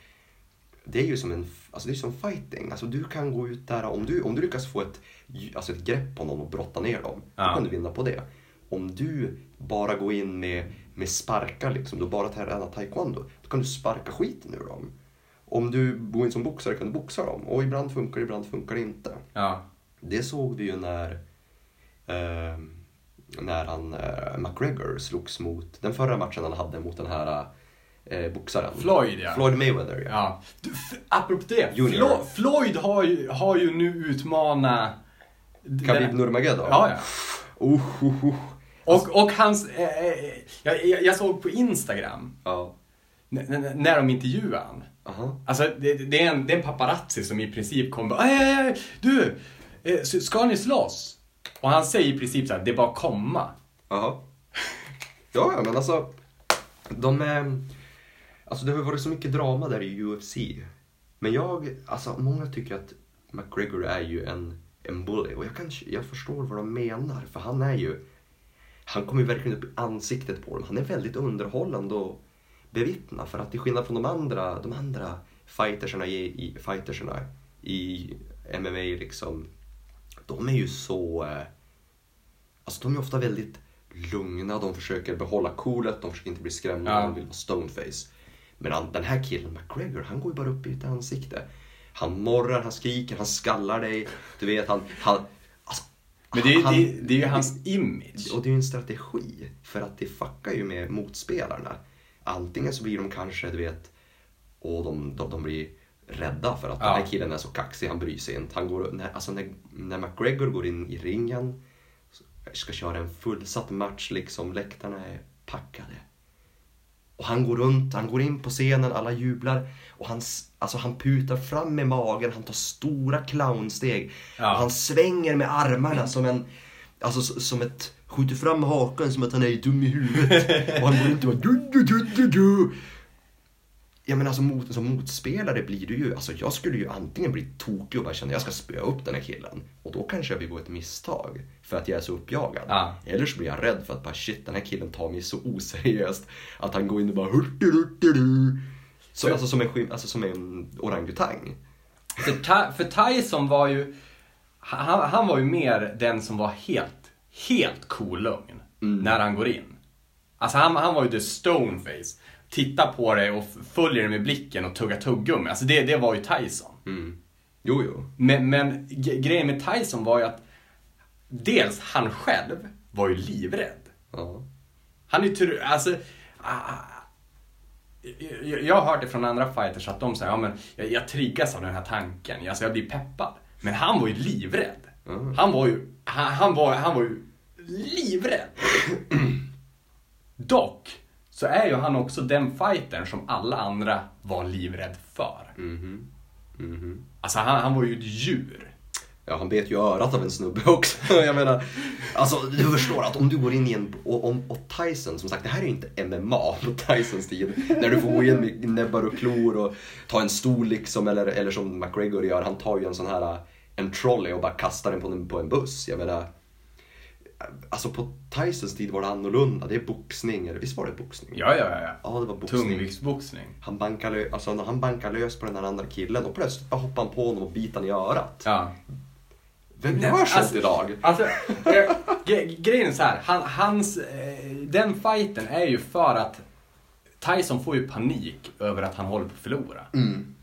S1: det är ju som en alltså det är som fighting. Alltså du kan gå ut där, om du, om du lyckas få ett, alltså ett grepp på någon och brotta ner dem,
S2: Ja.
S1: då kan du vinna på det. Om du bara går in med, med sparkar, liksom, du bara tränar taekwondo, då kan du sparka skiten ur dem. Om du går in som boxare kan du boxa dem. Och ibland funkar det, ibland funkar det inte.
S2: Ja.
S1: Det såg vi ju när, eh, när han, eh, McGregor slogs mot, den förra matchen han hade mot den här eh, boxaren.
S2: Floyd, ja.
S1: Floyd Mayweather, ja.
S2: Ja. Du, apropå det. Flo, Floyd har ju, har ju nu utmanat...
S1: Khabib Nurmagomedov.
S2: Ja, ja.
S1: Oh, oh, oh.
S2: Och, och hans... Eh, eh, jag, jag såg på Instagram,
S1: Ja.
S2: när de intervjuade han.
S1: Aha.
S2: Alltså, det, det, är en, det är en paparazzi som i princip kommer bara, "Aj, aj, aj, du, eh, ska ni slåss? Och han säger i princip så här, det är bara att komma.
S1: Jaha. Ja, ja, men alltså. De är... Alltså det har varit så mycket drama där i UFC. Men jag, alltså många tycker att McGregor är ju en, en bully. Och jag, kan, jag förstår vad de menar. För han är ju... Han kommer ju verkligen upp i ansiktet på dem. Han är väldigt underhållande att bevittna. För att till skillnad från de andra, de andra fightersarna i, i, fightersarna i MMA liksom. De är ju så... Eh, Alltså de är ofta väldigt lugna, de försöker behålla coolet, de försöker inte bli skrämda,
S2: Ja.
S1: de vill vara stoneface. Men den här killen, McGregor, han går ju bara upp i ditt ansikte. Han morrar, han skriker, han skallar dig. Du vet, han... han
S2: Men det, är-
S1: han-
S2: det, det är ju hans image.
S1: Och det är ju en strategi, för att det fuckar ju med motspelarna. Antingen så blir de kanske, du vet, och de, de, de blir rädda för att
S2: Ja.
S1: den här killen är så kaxig, han bryr sig inte. Han går, när, alltså när, när McGregor går in i ringen, ska köra en fullsatt match, liksom, läktarna är packade. Och han går runt, han går in på scenen, alla jublar och han, alltså han putar fram med magen, han tar stora clownsteg.
S2: Ja.
S1: Och han svänger med armarna som en, alltså som ett, skjuter fram hakan som att han är dum i huvudet. (laughs) och han går runt och bara du, du, du, du, du. Ja men alltså mot, som motspelare blir du ju, alltså jag skulle ju antingen bli tokig och bara känna jag ska spöa upp den här killen. Och då kanske jag begår ett misstag för att jag är så uppjagad.
S2: Ja.
S1: Eller så blir jag rädd för att bara shit den här killen tar mig så oseriöst att han går in och bara hurtirutturu. Så, alltså, som en, alltså som en orangutang.
S2: För, Ta- för Tyson var ju, han, han var ju mer den som var helt, helt cool-lugn när han går in. Alltså han, han var ju the stoneface. Titta på dig och följer dig med blicken och tugga tuggummi. Alltså det, det var ju Tyson.
S1: Mm. Jo, jo.
S2: Men, men grejen med Tyson var ju att dels han själv var ju livrädd.
S1: Ja.
S2: Han är ju alltså... jag, jag har hört det från andra fighters att de säger ja, men jag, jag triggas av den här tanken, alltså jag blir peppad. Men han var ju livrädd.
S1: Mm.
S2: Han var ju, han, han, var, han var ju livrädd. Dock så är ju han också den fightern som alla andra var livrädd för.
S1: Mhm. Mhm.
S2: Alltså han, han var ju ett djur.
S1: Ja, han bet ju örat av en snubbe (laughs) också. Jag menar, alltså du förstår att om du går in i en... Och, om, och Tyson, som sagt, det här är ju inte MMA på Tysons tid. När du får gå in med näbbar och klor och ta en stol liksom, eller, eller som McGregor gör, han tar ju en sån här en trolley och bara kastar den på en, på en buss. Jag menar, Alltså på Tysons tid var det annorlunda. Det är boxning, eller visst var det boxning?
S2: Ja, ja, ja.
S1: Ja, det var boxning.
S2: Tungviktsboxning.
S1: Han bankar, alltså, han bankar lös på den där andra killen och plötsligt bara hoppar han på honom och han i örat.
S2: Ja.
S1: Vem
S2: Nej,
S1: gör sånt
S2: alltså-
S1: idag?
S2: Alltså, gre- grejen är så här. Han, hans, eh, den fighten är ju för att Tyson får ju panik över att han håller på att förlora.
S1: Mm.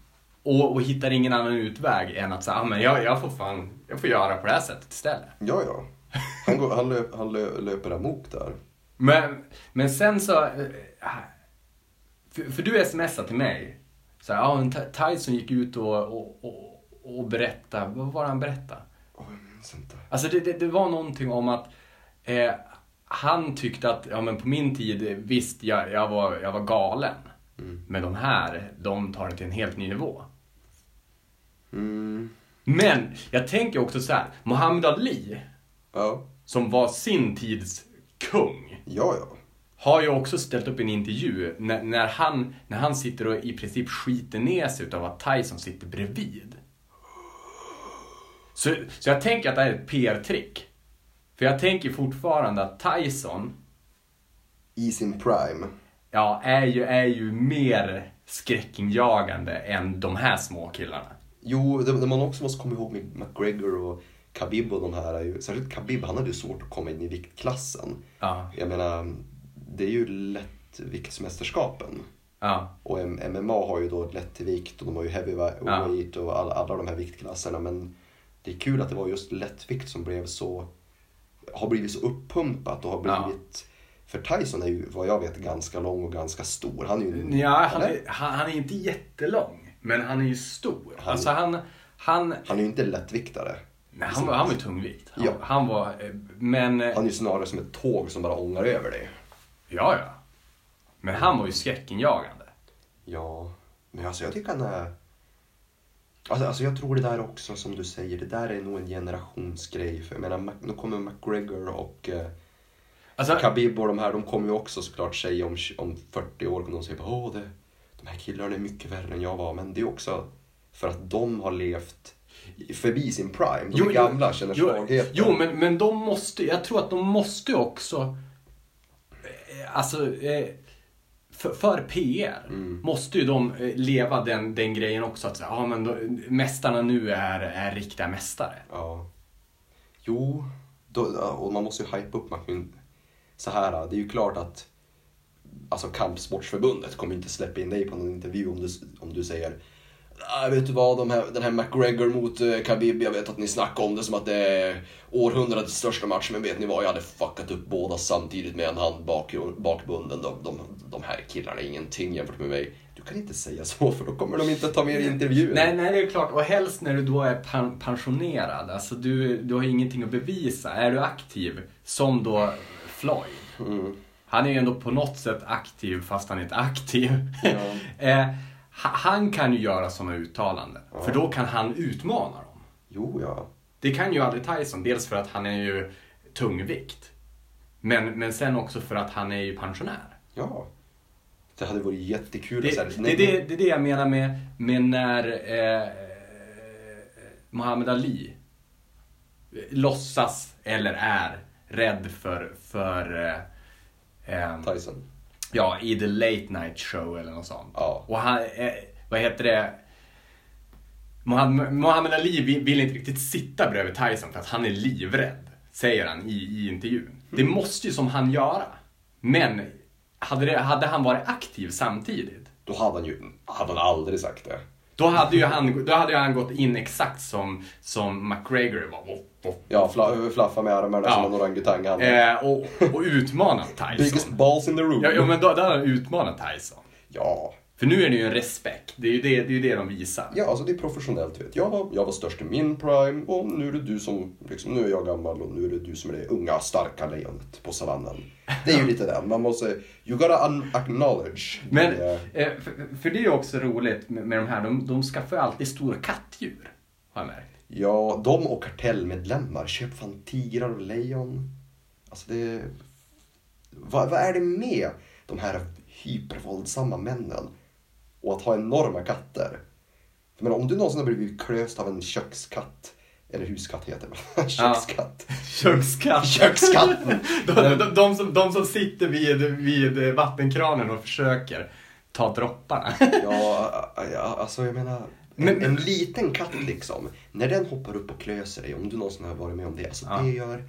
S2: Och, och hittar ingen annan utväg än att säga, ah, men jag, jag får fan, jag får göra på det här sättet istället.
S1: Ja, ja. Han, går, han, löp, han lö, löper amok där.
S2: Men, men sen så... eh, För, för du smsade till mig. Så här, Ty- Tyson gick ut och, och, och, och berättade. Vad var det han berättade?
S1: Minns inte.
S2: Alltså det, det, det var någonting om att eh, han tyckte att, ja men på min tid, visst jag, jag, var, jag var galen.
S1: Mm.
S2: Men de här, de tar det till en helt ny nivå.
S1: Mm.
S2: Men jag tänker också så här, Muhammad Ali,
S1: Ja.
S2: som var sin tids kung.
S1: Ja, ja.
S2: har ju också ställt upp en intervju när, när, han, när han sitter och i princip skiter ner sig utav att Tyson sitter bredvid. Så, så jag tänker att det här är ett PR-trick. För jag tänker fortfarande att Tyson
S1: I sin prime.
S2: ja, är, ju, är ju mer skräckinjagande än de här små killarna.
S1: Jo, det, det man också måste komma ihåg med McGregor och Khabib och de här är ju, särskilt Khabib, han hade ju svårt att komma in i viktklassen.
S2: Ja,
S1: Jag menar, det är ju lättviktsmästerskapen.
S2: ja,
S1: Och MMA har ju då lättvikt och de har ju heavyweight och alla, alla de här viktklasserna. Men det är kul att det var just lättvikt som blev så, har blivit så uppumpat och har
S2: Ja.
S1: blivit För Tyson är ju vad jag vet ganska lång och ganska stor. Han är ju...
S2: ja han, är, han, han är inte jättelång, men han är ju stor.
S1: Han-
S2: Alltså han, han,
S1: Han är ju inte lättviktare.
S2: nej, han, var, han var tungvikt. Han,
S1: Ja.
S2: han var, eh, men...
S1: Han är ju snarare som ett tåg som bara ångar över dig.
S2: Ja, ja. Men han var ju skräckinjagande.
S1: Ja, men alltså jag tycker han är... Alltså, alltså jag tror det där också som du säger, det där är nog en generationsgrej. För jag menar, nu kommer McGregor och eh,
S2: Alltså,
S1: Khabib och de här, de kommer ju också såklart säga om, om 40 år, kommer de säga åh, det, de här killarna är mycket värre än jag var. Men det är också för att de har levt förbi sin prime. De är gamla, känner
S2: jo,
S1: svagheten.
S2: jo men, men de måste, jag tror att de måste också, eh, alltså, eh, för, för PR
S1: Mm.
S2: måste ju de eh, leva den, den grejen också. Att säga, ja, men då, mästarna nu är, är riktiga mästare.
S1: Ja. Jo, då, och man måste ju hypa upp McQueen. Så här, det är ju klart att alltså Kampsportsförbundet kommer inte släppa in dig på någon intervju om du, om du säger "Ah, vet du vad, de här, den här McGregor mot uh, Khabib, jag vet att ni snackar om det som att det är århundradets största match, men vet ni vad, jag hade fuckat upp båda samtidigt med en hand bak, bakbunden. De, de, de här killarna är ingenting jämfört med mig. Du kan inte säga så, för då kommer de inte ta med i intervjun.
S2: Nej, nej, det är klart. Och helst när du då är pen- pensionerad. Alltså du, du har ingenting att bevisa. Är du aktiv, som då Floyd.
S1: Mm.
S2: Han är ju ändå på något sätt aktiv fast han är inte aktiv.
S1: Ja. (laughs)
S2: eh, han kan ju göra sådana uttalanden.
S1: Ja.
S2: För då kan han utmana dem.
S1: Jo, ja.
S2: Det kan ju aldrig Tyson. Dels för att han är ju tungvikt. Men, men sen också för att han är ju pensionär.
S1: Ja. Det hade varit jättekul.
S2: Det,
S1: att
S2: det, det, det är det jag menar med, med när eh, Muhammad Ali låtsas eller är rädd för, för eh, eh,
S1: Tyson.
S2: Ja, i The Late Night Show eller något sånt.
S1: Ja.
S2: Och han, eh, vad heter det? Muhammad Ali vill, vill inte riktigt sitta bredvid Tyson för att han är livrädd. Säger han i, i intervjun. Det måste ju som han göra. Men hade, det, hade han varit aktiv samtidigt
S1: Då hade han ju hade han aldrig sagt det.
S2: Då hade ju han, då hade han gått in exakt som, som McGregor var. Och, och,
S1: Ja, fla, flaffa med armarna
S2: Ja.
S1: som en orangutang.
S2: Eh, och, och utmanat
S1: Biggest
S2: Tyson.
S1: balls in the room.
S2: Ja, ja men då, då hade han utmanat Tyson.
S1: ja.
S2: För nu är det ju en respekt. Det är ju det, det, är det de visar.
S1: Ja, alltså det är professionellt. Vet. Jag, var, jag var störst i min prime och nu är det du som, liksom, nu är jag gammal och nu är det du som är det unga, starka lejonet på savannen. Det är ju lite den, man måste, you gotta acknowledge.
S2: Men,
S1: det,
S2: eh, för, för det är ju också roligt med, med de här, de, de skaffar ju alltid stora kattdjur. Har jag märkt.
S1: ja, de och kartellmedlemmar, köp fan tigrar och lejon. Alltså det, vad, vad är det med de här hypervåldsamma männen och att ha enorma katter? Jag menar, om du någonsin har blivit klöst av en kökskatt, Eller huskatt heter det Kökskatt.
S2: Kökskatt.
S1: Kökskatten.
S2: de, de, de, som, de som sitter vid, vid vattenkranen och försöker ta dropparna. (laughs)
S1: Ja, ja, alltså jag menar. En,
S2: Men-
S1: en liten katt liksom. När den hoppar upp och klöser dig, om du någonsin har varit med om det. Alltså
S2: Ja.
S1: det gör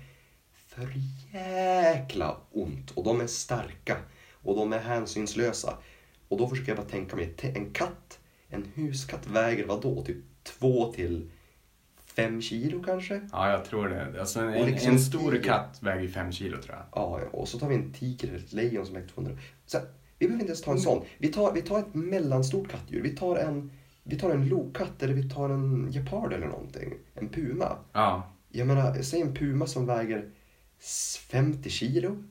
S1: för jäkla ont. Och de är starka. Och de är hänsynslösa. Och då försöker jag bara tänka mig, en katt, en huskatt väger vad då? Typ två till fem kilo kanske?
S2: Ja, jag tror det. Alltså, en,
S1: liksom
S2: en stor
S1: tiger.
S2: katt väger fem kilo tror jag.
S1: Ja, och så tar vi en tiger eller ett lejon som väger 200. Så, vi behöver inte ens ta en sån. Vi tar, vi tar ett mellanstort kattdjur. Vi tar en, vi tar en lokatt eller vi tar en gepard eller någonting. En puma.
S2: Ja.
S1: Jag menar, säg en puma som väger s- 50 kilo.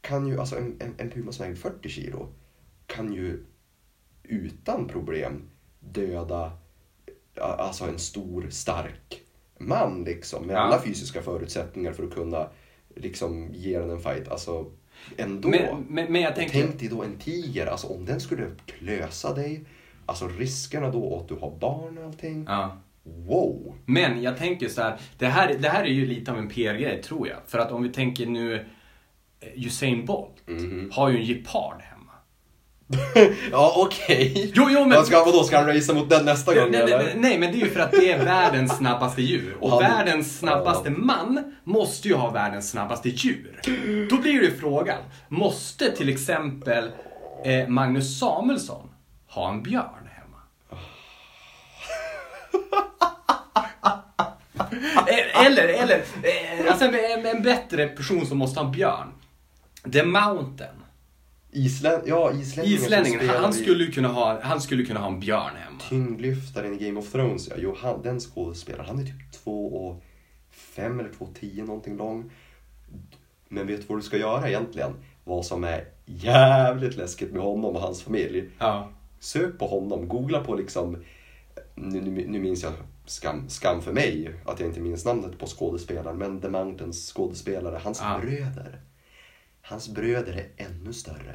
S1: Kan ju, alltså en, en, en puma som väger 40 kilo kan ju utan problem döda alltså en stor, stark man liksom. Med
S2: Ja.
S1: alla fysiska förutsättningar för att kunna liksom ge den en fight. Alltså ändå.
S2: Men, men, men tänker...
S1: Tänk dig då en tiger, alltså om den skulle klösa dig. Alltså riskerna då att du har barn och allting.
S2: Ja.
S1: Wow!
S2: Men jag tänker så här, det här, det här är ju lite av en PR-grej tror jag. För att om vi tänker nu, eh, Usain Bolt
S1: Mhm.
S2: har ju en gepard hemma. (laughs)
S1: Ja okej.
S2: Jo, jo, men...
S1: Men... Ska, vadå, ska han racea mot den nästa gång
S2: nej,
S1: eller?
S2: nej, nej, men det är ju för att det är världens snabbaste djur. Och
S1: Han-
S2: världens snabbaste man måste ju ha världens snabbaste djur. Då blir det frågan, måste till exempel eh, Magnus Samuelsson ha en björn hemma? (laughs) Eh, eller, eller, eh, alltså en, en bättre person som måste ha en björn. The Mountain.
S1: Islän... Ja, islänningen
S2: han
S1: i
S2: skulle ju kunna ha, han skulle kunna ha en björn hemma.
S1: Tyngdlyftaren i Game of Thrones, ja. Jo, han, den skådespelaren, han är typ två och fem eller två och tio någonting lång. Men vet du vad du ska göra egentligen? Vad som är jävligt läskigt med honom och hans familj.
S2: Ja.
S1: Sök på honom, googla på liksom, nu, nu, nu minns jag skam, skam för mig att jag inte minns namnet på skådespelaren, men The Mountains skådespelare, hans
S2: Ja.
S1: bröder. Hans bröder är ännu större.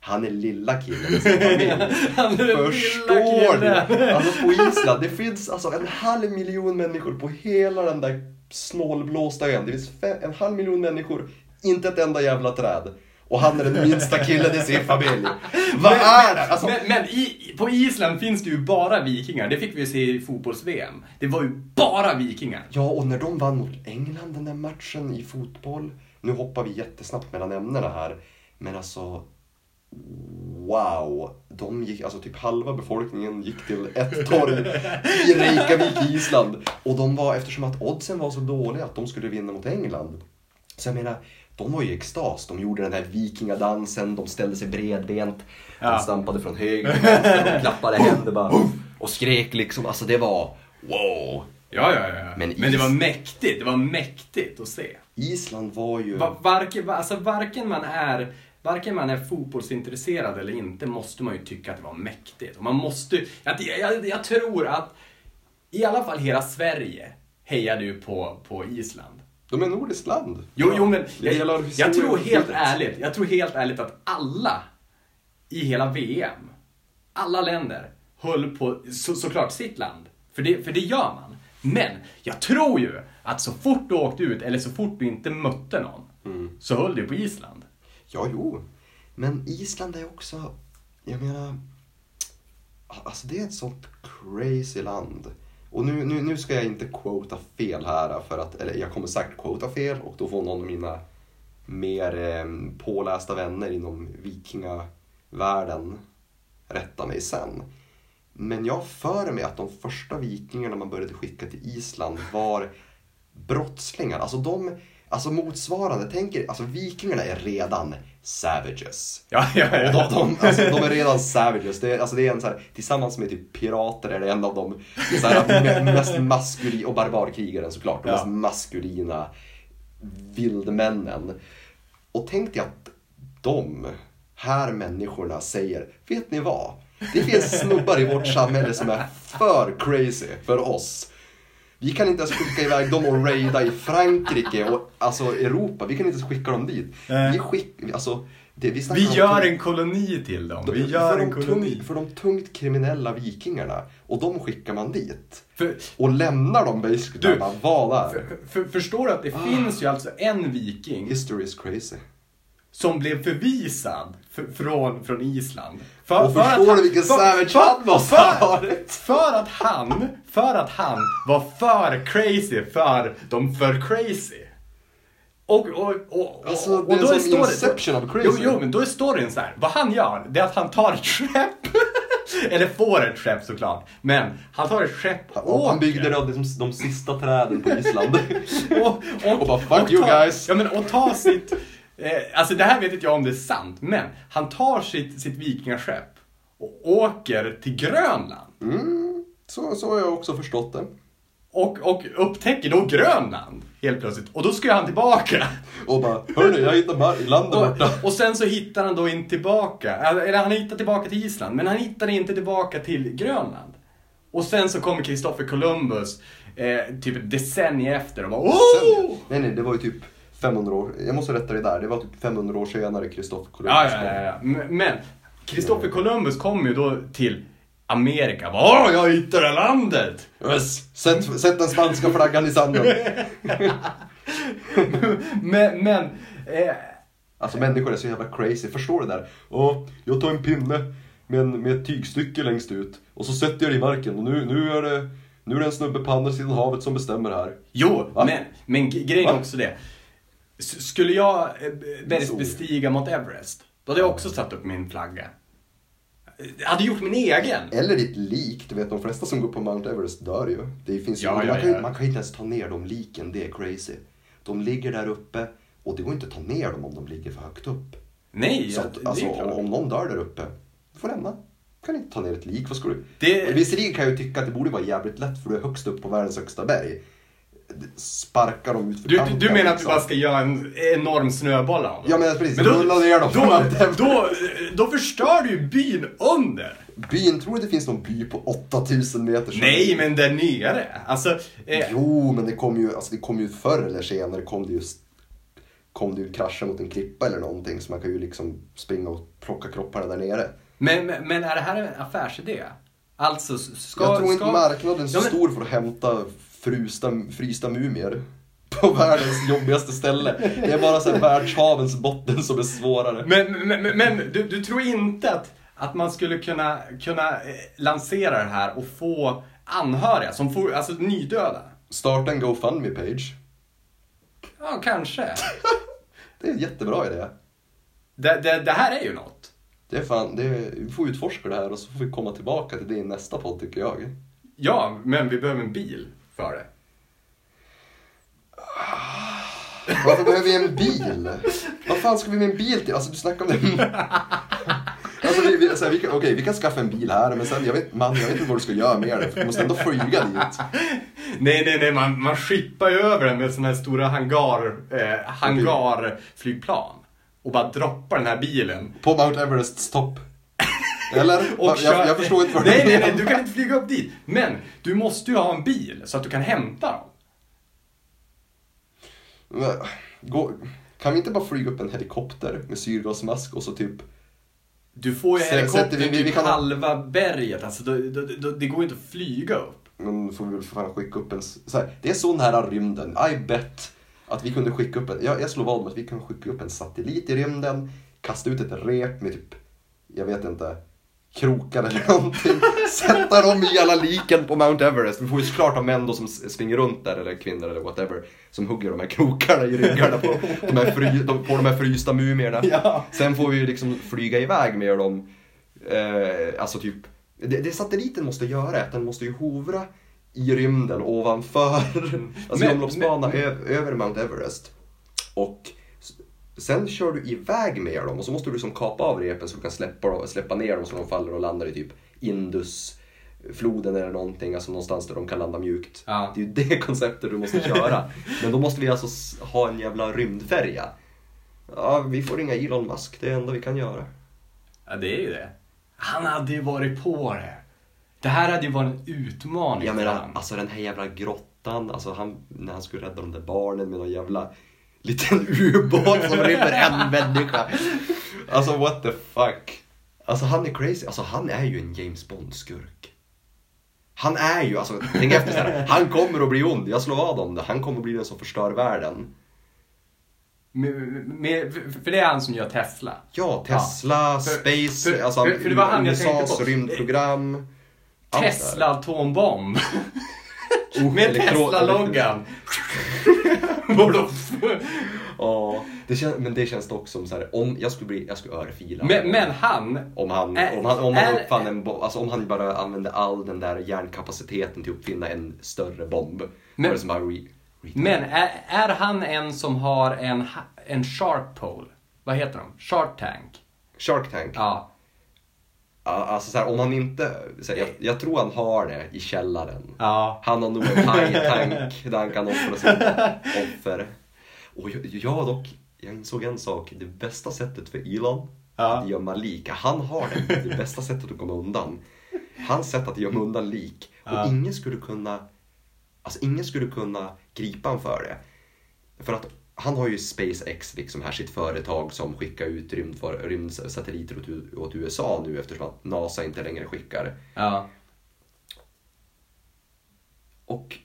S1: Han är lilla killen sin (laughs) familj.
S2: Han är den lilla
S1: Förstår
S2: killen.
S1: du? Alltså på Island, det finns alltså en halv miljon människor på hela den där snålblåsta ön. Det finns fem, en halv miljon människor, inte ett enda jävla träd. Och han är den minsta killen i sin familj. (laughs) Vad är det? Alltså,
S2: Men, men i, på Island finns det ju bara vikingar. Det fick vi se i fotbolls-VM. Det var ju bara vikingar.
S1: Ja, och när de vann mot England den där matchen i fotboll. Nu hoppar vi jättesnabbt mellan ämnena här. Men alltså, wow. De gick, alltså typ halva befolkningen gick till ett (laughs) torg i Reykjavik i Island. Och de var, eftersom att oddsen var så dåliga att de skulle vinna mot England. Så jag menar, de var ju i extas. De gjorde den här vikingadansen, de ställde sig bredbent.
S2: Ja.
S1: De stampade från höger till vänster, de klappade händer bara. Och skrek liksom. Alltså det var wow.
S2: Ja, ja, ja.
S1: Men
S2: Men, det var mäktigt. Det var mäktigt att se.
S1: Island var ju...
S2: Va, varken, va- alltså, varken, man är, varken man är fotbollsintresserad eller inte måste man ju tycka att det var mäktigt. Och man måste, jag, jag, jag tror att i alla fall hela Sverige hejade ju på, på Island.
S1: De är nordiskt land.
S2: Jo, jo men jag,
S1: historien
S2: jag tror helt ärligt, jag tror helt ärligt att alla i hela VM, alla länder, höll på så, såklart sitt land. För det, för det gör man. Men jag tror ju att så fort du åkte ut, eller så fort du inte mötte någon,
S1: Mm.
S2: så höll du på Island.
S1: Ja, jo. Men Island är också, jag menar, alltså det är ett sånt crazy land. Och nu, nu, nu ska jag inte quota fel här, för att, eller jag kommer säkert quota fel och då får någon av mina mer eh, pålästa vänner inom vikingavärlden rätta mig sen. Men jag för mig att de första vikingarna man började skicka till Island var brottslingar. Alltså de, alltså motsvarande, tänker, alltså vikingarna är redan savages.
S2: Ja, ja, ja.
S1: de, de, alltså, de är redan savages. Det är, alltså, det är en så här, tillsammans med typ pirater är det en av de så här, me- mest maskulina, och barbarkrigaren såklart, de
S2: Ja.
S1: mest maskulina vildmännen. Och tänk dig att de här människorna säger, vet ni vad? Det finns snubbar i vårt samhälle som är för crazy för oss. Vi kan inte ens skicka iväg dem och raida i Frankrike och alltså Europa. Vi kan inte ens skicka dem dit. Vi, skick, alltså, Det,
S2: Vi
S1: om
S2: gör en koloni till dem.
S1: de-
S2: Vi gör en koloni.
S1: tung, för de tungt kriminella vikingarna. Och de skickar man dit.
S2: För,
S1: Och lämnar dem basically.
S2: Du,
S1: vad där?
S2: för, för, förstår du att det
S1: Ah.
S2: finns ju alltså en viking
S1: History is crazy.
S2: som blev förvisad för, från, från Island. För,
S1: Och förstår du vilken savage han måste ha
S2: för,
S1: varit?
S2: för att han, för att han var för crazy för de för crazy. Och, och, och,
S1: Alltså,
S2: och,
S1: det är
S2: då
S1: som
S2: storyn-
S1: Inception of crazy.
S2: Jo, jo, men då är storyn så här. Vad han gör, det är att han tar ett skepp. (laughs) Eller får ett skepp såklart. Men han tar ett skepp och
S1: Och han
S2: åker.
S1: byggde då de, de sista träden på Island. (laughs)
S2: och, och,
S1: Och bara, "Fuck you
S2: ta,
S1: guys."
S2: Ja, men, och ta sitt... Eh, alltså det här vet inte jag om det är sant, men han tar sitt, sitt vikingaskepp och åker till Grönland.
S1: Mm, så, så har jag också förstått det.
S2: Och, och upptäcker då Grönland helt plötsligt. Och då ska han tillbaka.
S1: Och bara, hörni, jag hittade mar- land där borta.
S2: Och, och sen så hittar han då inte tillbaka. Eller eller han hittar tillbaka till Island, men han hittar inte tillbaka till Grönland. Och sen så kommer Kristoffer Columbus eh, typ ett decennium efter och bara oh!
S1: Nej, nej, det var ju typ 500 år. Jag måste rätta dig där. Det var typ 500 år senare Kristoffer Columbus
S2: Ja, ja, ja, ja. Men Kristoffer Columbus kom ju då till Amerika. Åh, jag hittade landet!
S1: Yes. Sätt, sätt den spanska flaggan i sanden. (laughs)
S2: men, men eh,
S1: Alltså människor är så jävla crazy. Förstår du det där? Och jag tar en pinne med, en, med ett tygstycke längst ut. Och så sätter jag det i marken. Och nu, nu är det... Nu är det en snubbe på andra sidan havet som bestämmer här.
S2: jo,
S1: Va?
S2: men, men grejen är också det. Skulle jag eh,
S1: Så.
S2: bestiga mot Everest, då hade jag också satt upp min flagga. Jag hade gjort min egen.
S1: Eller ditt lik. Du vet, de flesta som går på Mount Everest dör ju. Det finns ju
S2: Ja,
S1: man,
S2: ja,
S1: kan,
S2: ja.
S1: man kan inte ens ta ner de liken. Det är crazy. De ligger där uppe och det går inte att ta ner dem om de ligger för högt upp.
S2: Nej,
S1: Så
S2: ja,
S1: att, alltså, om någon dör där uppe, du får lämna. Du kan inte ta ner ett lik. Vad ska du?
S2: Det-
S1: Visserligen kan jag ju tycka att det borde vara jävligt lätt för du är högst upp på världens högsta berg. Sparka dem ut för
S2: Du,
S1: kanten,
S2: du menar att du
S1: liksom.
S2: bara ska göra en enorm snöboll av dem?
S1: Ja men precis,
S2: Men då,
S1: rulla ner dem
S2: då, (laughs) då, då förstör du ju byn under.
S1: Byn, tror du det finns någon by på 8000 meter?
S2: Nej, men där nere. Alltså, eh,
S1: Jo, men det kom ju, alltså det kom ju förr eller senare kom det ju, kom det ju krascha mot en klippa eller någonting. Så man kan ju liksom springa och plocka kropparna där nere.
S2: men, men, men är det här en affärsidé? Alltså, ska...
S1: jag tror inte
S2: ska...
S1: marknaden är så
S2: Ja, men-
S1: stor för att hämta frusta, frysta mumier. På (laughs) världens jobbigaste ställe. Det är bara så här världshavens botten som är svårare.
S2: Men, men, men, men du, du tror inte att, att man skulle kunna, kunna eh, lansera det här och få anhöriga som får, alltså nydöda?
S1: Starta en GoFundMe-page.
S2: Ja, kanske. (laughs)
S1: Det är en jättebra idé.
S2: Det, det, det här är ju något.
S1: Det är fan, det är, vi får utforska det här och så får vi komma tillbaka till det i nästa podd tycker jag.
S2: Ja, men vi behöver en bil för det.
S1: Varför behöver vi en bil? Vad fan ska vi med en bil till? Alltså du snackar om det. (laughs) Alltså vi, vi, så här, vi, kan, okej, vi kan skaffa en bil här men sen, jag vet, man, jag vet inte vad du ska göra med det för du måste ändå flyga dit.
S2: Nej, nej, nej, man, man skippar ju över den med sådana här stora hangar, eh, hangarflygplan. Och bara droppar den här bilen.
S1: På Mount Everests topp. Eller? (laughs)
S2: Och
S1: jag, jag förstår inte vad
S2: nej,
S1: du
S2: nej, nej,
S1: menar.
S2: du kan inte flyga upp dit. Men du måste ju ha en bil så att du kan hämta dem.
S1: Gå, kan vi inte bara flyga upp en helikopter med syrgasmask och så typ
S2: Du får ju helikopter
S1: sätter vi- vi-
S2: typ
S1: vi kan-
S2: halva berget. Alltså, då, då, då, det går inte att flyga upp.
S1: Men får vi väl för fan skicka upp en... Så här, det är så nära rymden. I bet att vi kunde skicka upp en... Jag, jag slår vad om att vi kan skicka upp en satellit i rymden, kasta ut ett rep med typ, jag vet inte, krokar eller någonting. (laughs) Sätta dem i alla liken på Mount Everest. Vi får ju såklart ha män då som springer runt där, eller kvinnor eller whatever, som hugger de här krokarna i ryggarna på de här, fry, de, på de här frysta mumierna.
S2: Ja.
S1: Sen får vi ju liksom flyga iväg med dem. Eh, alltså typ, det, det satelliten måste göra är att den måste ju hovra i rymden ovanför, alltså i omloppsbana
S2: men-
S1: över Mount Everest. Och sen kör du iväg med dem och så måste du liksom kapa av repen så du kan släppa, släppa ner dem så de faller och landar i typ Indusfloden eller någonting, alltså någonstans där de kan landa mjukt.
S2: Ja.
S1: Det är ju det (laughs) konceptet du måste köra. Men då måste vi alltså ha en jävla rymdfärja. Ja, vi får ringa Elon Musk, det är det enda vi kan göra.
S2: Ja, det är ju det. Han hade ju varit på det. Det här hade ju varit en utmaning
S1: Jag
S2: för
S1: menar,
S2: han.
S1: alltså den här jävla grottan, alltså han, när han skulle rädda de där barnen med någon jävla liten ubåt som rymmer en människa. Alltså what the fuck. Alltså han är crazy. Alltså han är ju en James Bond-skurk. Han är ju, alltså tänk efter så här. Han kommer att bli ond, jag slår vad om det. Han kommer att bli den som förstör världen.
S2: Med, med, för- för det är han som gör Tesla.
S1: Ja, Tesla,
S2: Ja, för-
S1: Space,
S2: för-
S1: alltså
S2: för- för det var han jag tänkte
S1: USAs
S2: på.
S1: rymdprogram.
S2: Tesla atombomb.
S1: Oh,
S2: Med Tesla-loggan. (laughs)
S1: Ja, det kän, men det känns dock som så här, om jag skulle bli, jag skulle örfila.
S2: men, men han,
S1: Om han,
S2: Är-
S1: om han, om han
S2: är-
S1: uppfann en bomb, alltså om han bara använde all den där hjärnkapaciteten till att uppfinna en större bomb.
S2: Men-
S1: som bara re, re,
S2: men är, är han en som har en, en shark pole? Vad heter de? Shark tank?
S1: Shark Tank.
S2: Ja.
S1: Alltså så här, om han inte, här, jag, jag tror han har det i källaren.
S2: Ja.
S1: Han har nog en high-tank där han kan offra sitt offer. Och jag, jag dock, jag insåg en sak. Det bästa sättet för Elon
S2: Ja.
S1: att gömma lik, han har det. Det bästa sättet att komma undan. Hans sätt att gömma undan lik. Och
S2: Ja.
S1: ingen skulle kunna, alltså ingen skulle kunna gripa honom för det. För att han har ju SpaceX, liksom här sitt företag som skickar ut rymdsatelliter åt, åt USA nu eftersom att NASA inte längre skickar.
S2: Ja.
S1: Och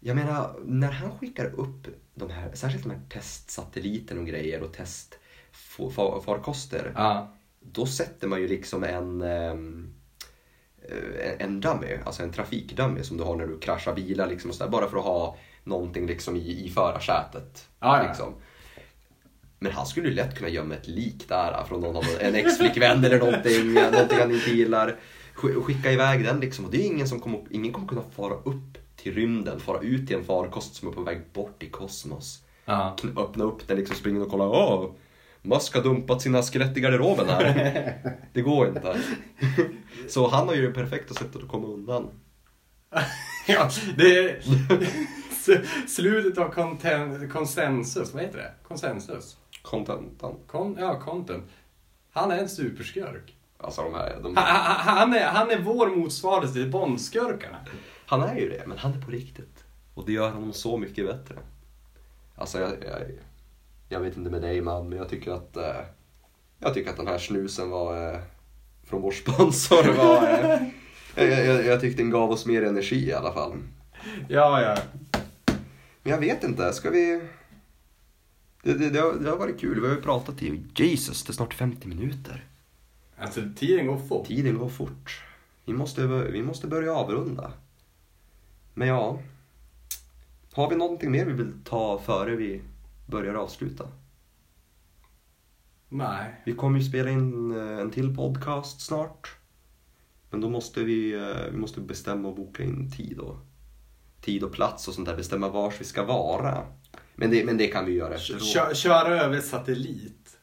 S1: jag menar, när han skickar upp de här, särskilt de här testsatelliterna och grejer och testfarkoster,
S2: Ja.
S1: då sätter man ju liksom en, ehm, eh, en dummy, alltså en trafikdummy som du har när du kraschar bilar liksom och sådär, bara för att ha någonting liksom i, i förarsätet.
S2: Ja.
S1: Liksom. Men han skulle ju lätt kunna gömma ett lik där från någon en ex-flickvän eller någonting, någonting han inte gillar. Sk- Skicka iväg den liksom. Och det är ingen som kommer, ingen kommer kunna fara upp till rymden, fara ut till en farkost som är på väg bort i kosmos. Kn- Öppna upp den, liksom springa och kolla. Åh, Musk har dumpat sina skelett i garderoben här. (laughs) Det går inte. Så han har ju det perfekta sättet att komma undan. (laughs)
S2: ja, det (laughs) slutet av konsensus, vad heter det? Konsensus?
S1: Contentan.
S2: Kon, ja, content. Han är en superskurk.
S1: Alltså de här, de,
S2: Han, han, han, är, han är vår motsvarighet till Bondskurkarna.
S1: Han är ju det, men han är på riktigt. Och det gör honom så mycket bättre. Alltså jag, jag, jag vet inte med dig man, men jag tycker att eh, jag tycker att den här snusen var eh, från vår sponsor var eh, (laughs) jag, jag, jag tyckte den gav oss mer energi i alla fall.
S2: Ja, ja.
S1: Men jag vet inte, ska vi... Det, det, det, har, det har varit kul, vi har ju pratat i Jesus, det är snart 50 minuter.
S2: Alltså tiden går fort.
S1: Tiden går fort. Vi måste, vi måste börja avrunda. Men ja. Har vi någonting mer vi vill ta före vi börjar avsluta?
S2: Nej.
S1: Vi kommer ju spela in eh, en till podcast snart. Men då måste vi, eh, vi måste bestämma och boka in tid och, tid och plats och sånt där. Bestämma vars vi ska vara. Men det, men det kan vi göra efteråt.
S2: Kö, köra över satellit.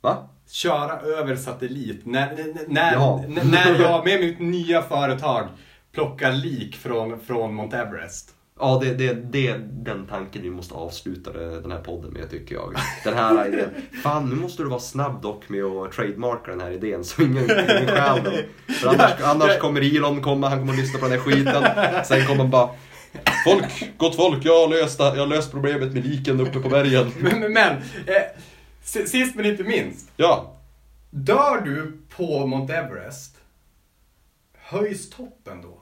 S1: Va?
S2: Köra över satellit. När, när- när,
S1: Ja.
S2: när jag med mitt nya företag plockar lik från, från Mount Everest.
S1: Ja, det, det, det är den tanken vi måste avsluta den här podden med tycker jag. Den här (laughs) idén. Fan, nu måste du vara snabb dock med att trademarka den här idén så ingen, ingen stjäl den. För annars, annars kommer Elon komma, han kommer att lyssna på den här skiten. Sen kommer han bara Folk, gott folk, jag har löst, jag har löst problemet med liken uppe på bergen. (laughs)
S2: Men, men, eh, sist men inte minst.
S1: Ja,
S2: Dör du på Mount Everest, höjs toppen då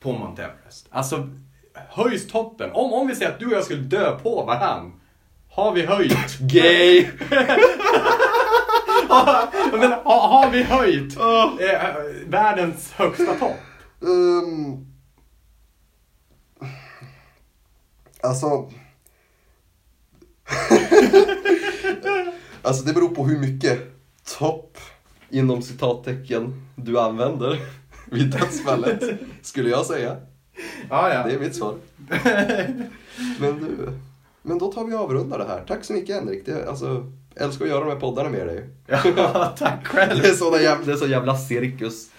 S2: på Mount Everest? Alltså, höjs toppen? Om, om vi säger att du och jag skulle dö på varann, har vi höjt? (laughs)
S1: gay! (laughs)
S2: Men har, har vi höjt eh, världens högsta topp?
S1: Um, alltså... (laughs) alltså det beror på hur mycket topp inom citattecken du använder vid dödsfallet, skulle jag säga.
S2: Ja, ja.
S1: Det är mitt svar. (laughs) Men du, men då tar vi och avrundar det här. Tack så mycket Henrik. Det, alltså, älskar att göra de här poddarna med dig.
S2: ja (laughs) tack själv.
S1: Det är, såna jävla, det är så jävla cirkus.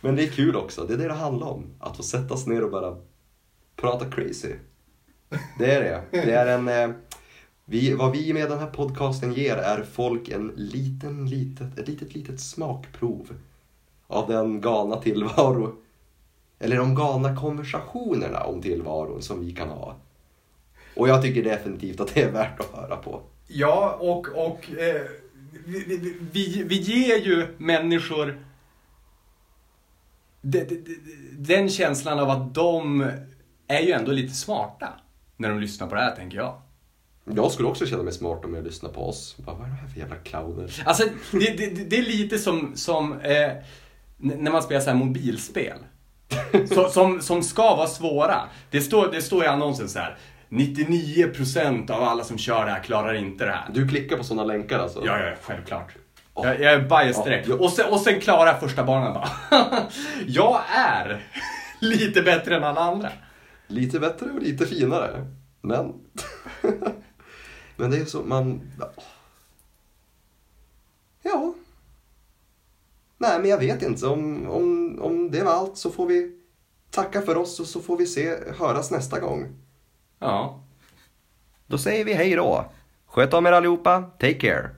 S1: Men det är kul också. Det är det det handlar om. Att få sätta sig ner och bara prata crazy. Det är det. Det är en... Eh, vi, vad vi med den här podcasten ger är folk en liten, litet, ett litet, litet smakprov av den galna tillvaro eller de galna konversationerna om tillvaron som vi kan ha. Och jag tycker definitivt att det är värt att höra på.
S2: Ja, och, och eh, vi, vi, vi, ger ju människor de, de, de, den känslan av att de är ju ändå lite smarta när de lyssnar på det här, tänker jag.
S1: Jag skulle också känna mig smart om jag lyssnar på oss. Bara, vad är det här för jävla clowner?
S2: Alltså, det, det, det är lite som, som eh, när man spelar så här mobilspel. (laughs) Så, som, som ska vara svåra. Det står, det står i annonsen så här. 99% av alla som kör det här klarar inte det här.
S1: Du klickar på sådana länkar alltså?
S2: Ja, ja, självklart. Jag, jag är bias direkt.
S1: Ja.
S2: Och, sen, och sen klarar första banan bara. (laughs) jag är (laughs) lite bättre än alla andra.
S1: Lite bättre och lite finare. Men... Men det är så, man... Ja. Nej, men jag vet inte. Om, om, om det var allt så får vi tacka för oss och så får vi se, höras nästa gång.
S2: Ja.
S1: Då säger vi hej då. Sköt om er allihopa. Take care.